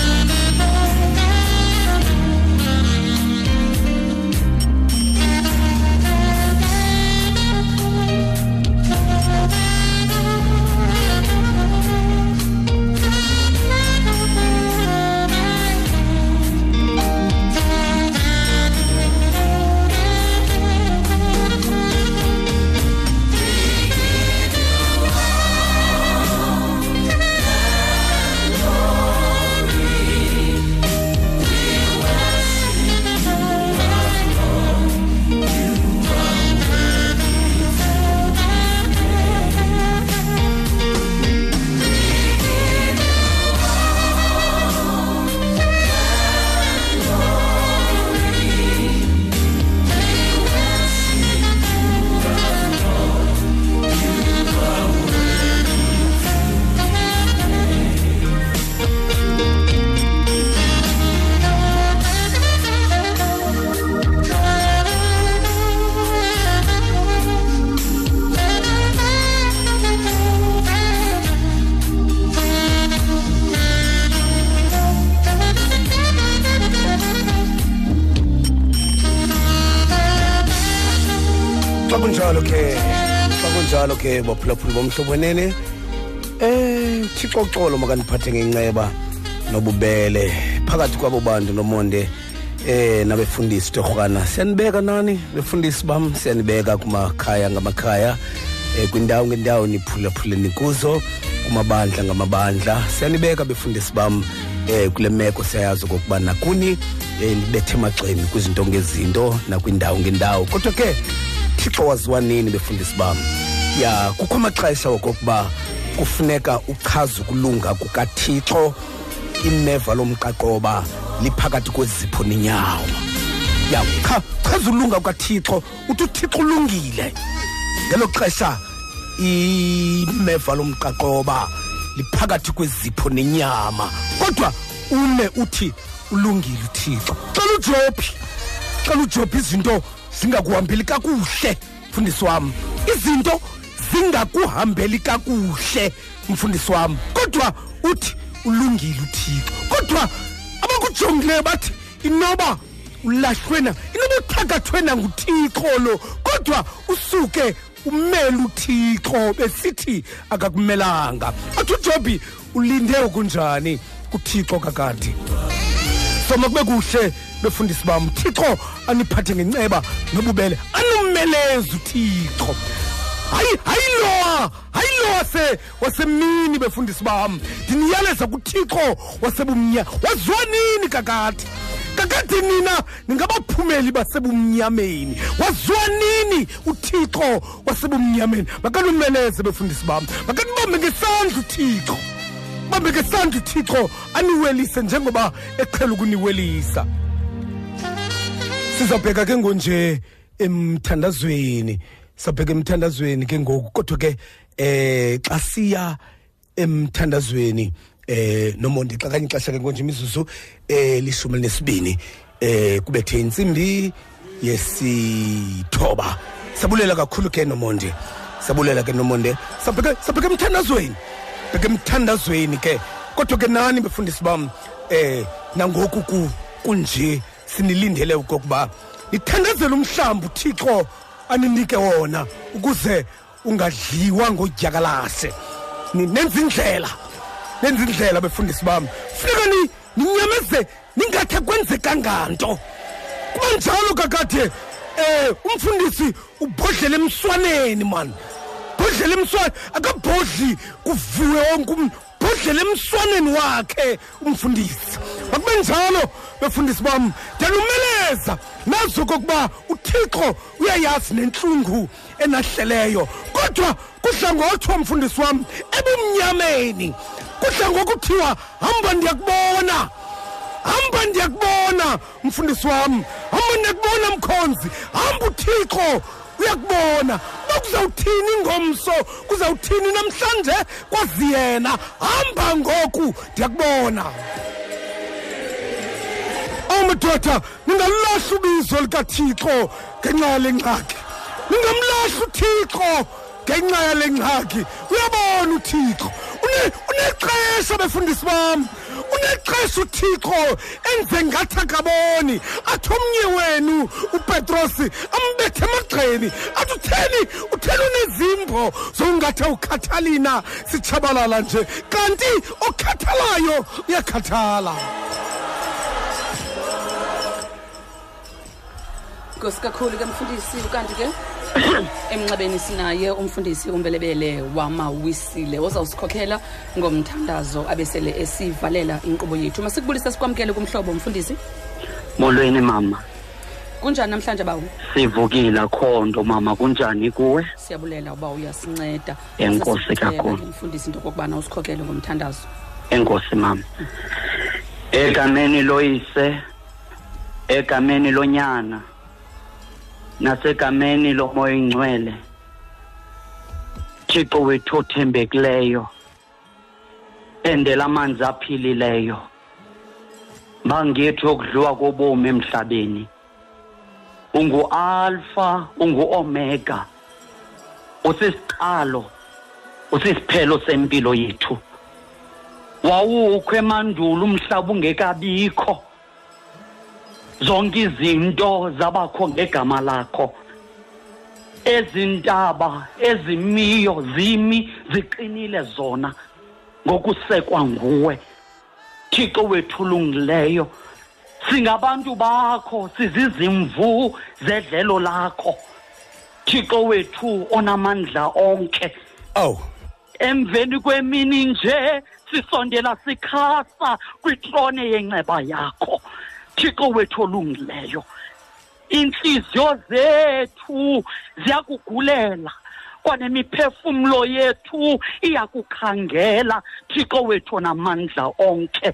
kunjalo ke baphulaphuli bomhlobo wenene. Eh thixo xolo makaniphathe ngenceba nobubele. Phakathi kwabo bantu nomonde eh nabefundisi torhwana. Siyanibeka nani befundisi bam? Siyanibeka kumakhaya ngamakhaya eh kwindawo ngendawo niphulaphuleni kuzo kumabandla ngamabandla. Siyanibeka befundisi bam eh kule meko siyayazi okokuba nakuni eh nibethe emagxeni kwizinto ngezinto nakwindawo ngendawo. Kodwa ke thixo waziwa nini befundisi bam? Ya kukho amaxesha wokokuba kufuneka uchaze ukulunga kukathixo ineva lomqaqoba liphakathi kwezipho nenyawo. Ya cha chaza ulunga kukathixo uthi uthixo ulungile. Ngelo xesha imeva lomqaqoba liphakathi kwezipho nenyama kodwa ume uthi ulungile uthixo. Xela ujophi xela ujophi izinto zingakuhambeli kakuhle mfundisi wam. Izinto zingakuhambeli kakuhle mfundisi wami. Kodwa uthi ulungile uthixo. Kodwa abakujongileyo bathi inoba ulahlwena inoba uthakathwena nguthixo lo kodwa usuke umele uthixo. Besithi akakumelanga. Athi ujobi ulinde okunjani kuthixo kakade? So makube kuhle befundisi bam thixo aniphathe ngenceba nobubele anommelezi uthixo. Hayi hayi lowa hayi lo wase wasemini befundisi bam. Ndiniyaleza kuthixo wasebumnya waziwa nini kakade. Kakade nina ningabaphumeli basebumnyameni. Waziwa nini uthixo wasebumnyameni. Makanumeleze befundisi bam. Makanibambe ngesandla uthixo. Bambe ngesandla uthixo aniwelise njengoba eqhela ukuniwelisa. Sizabheka ke ngonje emthandazweni. Sabheka emthandazweni ke ngoku kodwa ke eh xa siya emthandazweni eh nomondi xa kanye ixesha ke konje imizuzu eh lishumi elinesibini eh kubethe insimbi yesithoba. Sabulela kakhulu ke nomondi sabulela ke nomonde. Sabheke sabheke emthandazweni bheke emthandazweni ke. Kodwa ke nani befundisi bam eh nangoku ku kunje sinilindele ukuba nithandazele umhlamba uthixo aninike wona ukuze ungadliwa ngodyakalashe nenza indlela nenza indlela befundisi bami. Funeka ninyameze ningathi kwenzeka nto kuba njalo kakade eh umfundisi ubhodlela emswaneni man. Bhodlela emswaneni akabhodli kuvuwe wonke bhodlela emswaneni wakhe umfundisi. Akube njalo befundisi bam. Ndiyalumeleza nazi okokuba uthixo uyayazi nentlungu enahleleyo. Kodwa kudla ngothwa mfundisi wam ebumnyameni. Kudla ngokuthiwa hamba ndiyakubona hamba ndiyakubona mfundisi wam. Hamba ndiyakubona mkhonzi. Hamba uthixo uyakubona. Kuzawuthini ngomso? Kuzawuthini namhlanje? Kwazi yena. Hamba ngoku ndiyakubona. Amadoda ningalulahla ubizo likathixo ngenxa yale ngxaki. Ningamlahla uthixo ngenxa yale ngxaki. Uyabona uthixo. Unexesha befundisi bam. Unexesha uthixo enze ngathi akaboni. Athi omnye wenu upetrosi ambethe emagxeni. Athi utheni utheni unezimbo zokungathi awukhathalina sitshabalala nje. Kanti okhathalayo uyakhathala. Nkosi kakhulu ke mfundisi ukanti ke? emnxebeni sinaye umfundisi umbelebele wamawisile ozawusikhokhela ngomthandazo abesele esivalela inkqubo yethu. Masikubulise sikwamkele kumhlobo mfundisi. Molweni mama. Kunjani namhlanje bawo sivukile khondo mama. Kunjani kuwe? Siyabulela uba uyasinceda. Enkosi kakhulu. mfundisi into okokubana usikhokhele ngomthandazo. Enkosi mama. Egameni loyise egameni lonyana. Nasegameni lomoya ingcwele thixo wethu othembekileyo endela amanzi aphilileyo. Bangethu okudliwa kobomi emhlabeni. Ungualfa unguomega usisiqalo usisiphelo sempilo yethu. Wawukho emandulo umhlaba ungekabikho. Zonke izinto zabakho ngegama lakho. Ezintaba ezimiyo zimi ziqinile zona ngokusekwa nguwe. Thixo wethu ulungileyo singabantu bakho sizizimvu zedlelo lakho. Thixo wethu onamandla onke. Aw emveni kwemini nje sisondela sikhasa kwitrone yenceba yakho. Thixo wethu olungileyo inhliziyo zethu ziyakugulela kwanemiphefumlo yethu iyakukhangela thixo wethu namandla onke.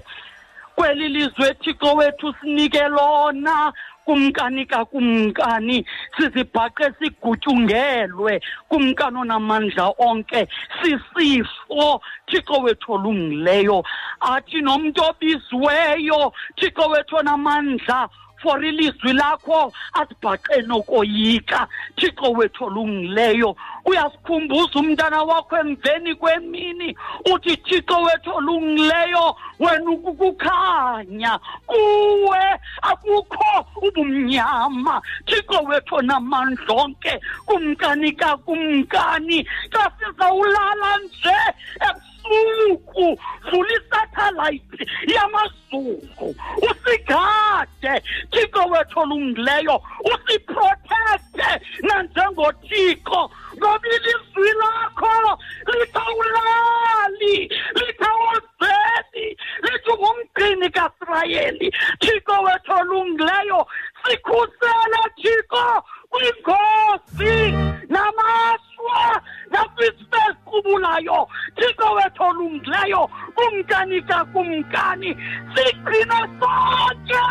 Kweli lizwe thixo wethu sinike lona kumkani kakumkani sizibhaqe sigutyungelwe kumkani onamandla onke. Sisifo thixo wethu olungileyo. Athi nomntu obiziweyo thixo wethu onamandla for ilizwi lakho asibhaqe nokoyika. Thixo wethu olungileyo uyasikhumbuza umntana wakho emveni kwemini. Uthi thixo wethu olungileyo wena ukukukhanya kuwe. Akukho ubumnyama. Thixo wethu onamandla onke kumkani kakumkani. Xa sizawulala nje ebusuku vula isatellite yamazulu. Usigade thixo wethu olungileyo usiprotecte nanjengothixo. Ngoba ilizwi lakho lithawulali lithawozeli lithi ngumgcini kasirayeli thixo wethu olungileyo sikhusele thixo. Kwingozi namashwa nakwisiqubulayo thixo wethu olungileyo kumkani kakumkani sigcine sonke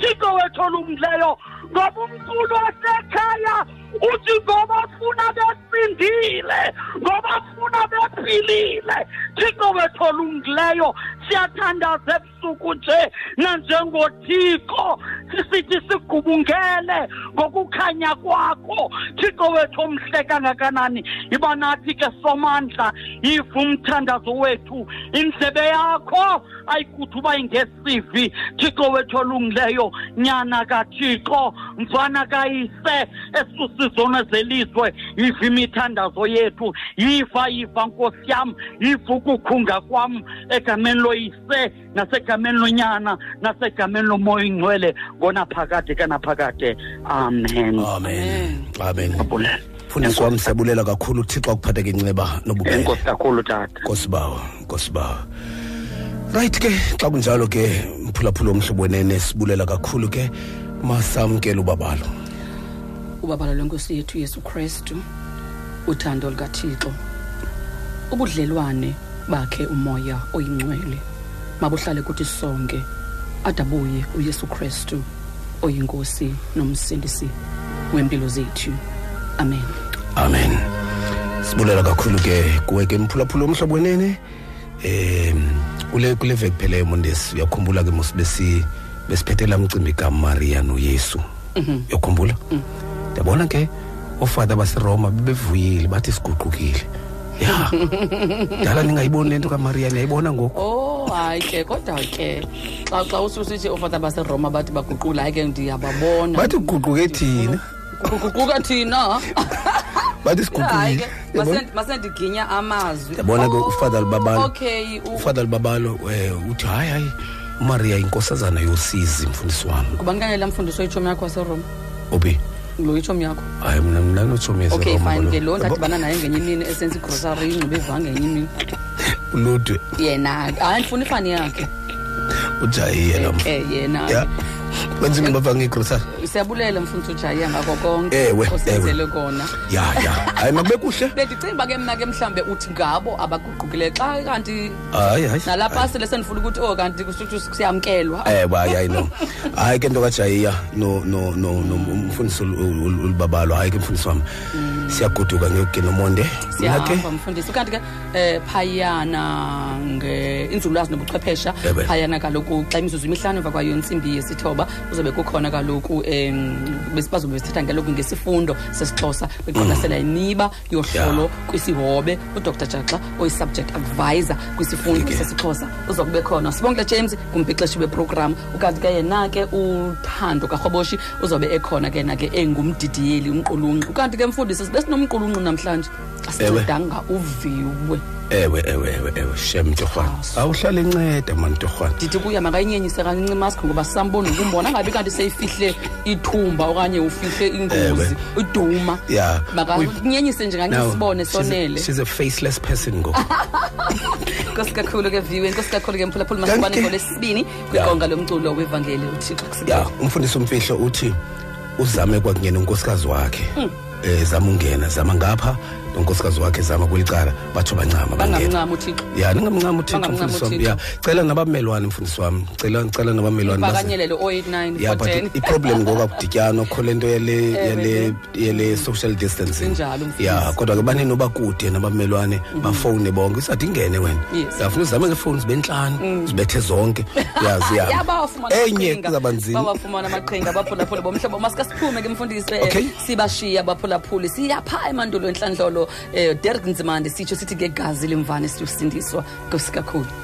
thixo wethu olungileyo ngoba umculo wasekhaya uthi ngoba funa besindile ngoba funa bephilile thixo wethu olungileyo siyathandaza ebusuku nje nanjengothixo sisithi sigubungele ngokukhanya kwakho thixo wethu omhle kangakanani? Iba nathi ke somandla yiva umthandazo wethu indlebe yakho. Ayikuthi uba ingesivi thixo wethu olungileyo nyana kathixo mfana kayise esusizona zelizwe yiva imithandazo yethu yiva yiva nkosi yam yiva ukukhunga kwam egameni loyise nasegameni lonyana nasegameni lomoya ingcwele ngonaphakade kanaphakade amen. Amen. Amen. Mfundisi wam siyabulela kakhulu. Uthixo akuphatheke inceba nobubele enkosi kakhulu tata. Nkosi bawo nkosi bawo. Right ke xa kunjalo ke mphulaphula omhlobo wenene sibulela kakhulu ke masamkele ubabalo. Ubabalo lwenkosi yethu yesu kristu uthando lukathixo ubudlelwane bakhe umoya oyingcwele. Mabuhlale kuthi sonke adabuye uyesu kristu oyinkosi nomsindisi. Wempilo zethu. Amen. Amen. Sibulela kakhulu ke kuwe ke mphulaphula omhlobo wenene um kule kule veki pheleyo mondesi uyakhumbula ke mos besi besiphethe la mcimbi kamaria noyesu. Mhm. uyakhumbula? Ndiyabona ke oofada baseroma bebevuyile bathi siguqukile. Ya. Dala ningayiboni le nto kamaria niyayibona ngoku. Oh hayi ke kodwa ke xa xa ususithi oofata baseroma bathi baguqula hayi ke ndiyababona. Bathi kuguquke thina. Kuguquka thina bathi siguqukile ke amazwi. Yabona ke ufada libabalo okay u- libabalo um uthi hayi hayi umaria yinkosazana yosizi mfundisi wam ngubani kanela mfundisi mfundiso itshomi yakho waseroma obi? Lo itshomi yakho. Hayi mna mna notshomi okay fine ke lo ndadibana naye ngenye imini esenza igrosari ingxuba ivanga ngenye imini. Uludwe. Yena hayi ndifuna ifani yakhe. Uthi hayi yena. Yena. Ya wenza ingxuba vanga igrosari siyabulela mfundisi ujayiya ngako konke Ewe, osenzele kona. Ya ya. Hayi makube kuhle bendicinga uba ke mna ke mhlawumbe uthi ngabo abaguqukileyo xa kanti hayi hayi. nalapha sele sendifuna ukuthi o kanti kusuthi siyamkelwa. Ewe hayi hayi no. Hayi ke nto kajayiya no no no no umfundisi ul- ul- ulibabalo. Hayi ke mfundisi wam siyagoduka ngeke nomonde. Mina ke siyahamba mfundisi. Kanti ke um phayana inzululwazi nobuchwephesha. Ewe. phayana kaloku xa imizuzu imihlanu emva kwayo intsimbi yesithoba. Kuzobe kukhona kaloku um bazobe besithetha kaloku ngesifundo sesixhosa beqwalasela iniba yohlolo kwisihobe udr. Jaxa oyi-subject advisor kwisifundo sesixhosa. Uzokube khona sibonkile james ngumbhixeshi weprogram. Ukanti ke yena ke uthando karhoboshi uzobe ekhona ke na ke engumdidiyeli umqulunqi. Ukanti ke mfundisi sibe sinomqulunqi namhlanje. Asincedanga uviwe ewe ewe ewe ewe shem torhwana awuhlale inceda mani torhwana ndithi kuya makayinyenyise kancinci imask ngoba sisambona ukumbona angabi kanti seyifihle ithumba okanye ufihle ingozi iduma. Ya. Makanyenyise nje kancinci Now, sibone she's a- sonele. she's a faceless person ngoku. Nkosi kakhulu ke viwe nkosi kakhulu ke mphulaphula Kanti masibane ke- ngolesibini kwiqonga lomculo wevangeli uthixo ya umfundisi umfihlo uthi uzame kwakungena unkosikazi wakhe. Mm. eh zama ungena zama ngapha. Nonkosikazi wakhe zama kwelicala batsho bancama bangena. Bangamncama uthixo. Ya ningamncama uthixo Bangamncama mfundisi wami. uThixo. ya cela nabamelwane mfundisi wami. Cela cela nabamelwane base- ibhakanyelele o-89 ya but o-10 iproblem ngoku akudityanwa kho le nto yale Ewe, yale yale social distancing. Sinjalo, mfundisi. ya kodwa ke banini noba kude nabamelwane bafowune bonke isathi ingene wena. Yes. yafuna uzame ngeefowuni zibe ntlanu zibethe zonke. Ya ziyabe ya bawafumana enye amaqhinga. kuzaba nzima. Bawafumana amaqhinga abaphulaphuli bomhlobo. Masike siphume ke mfundisi. Eh, Okay. sibashiye abaphulaphuli siyapha emandulo enhlandlolo um derek nzimande sitsho sithi ngegazi limvane silusindiswa nkosikakhulu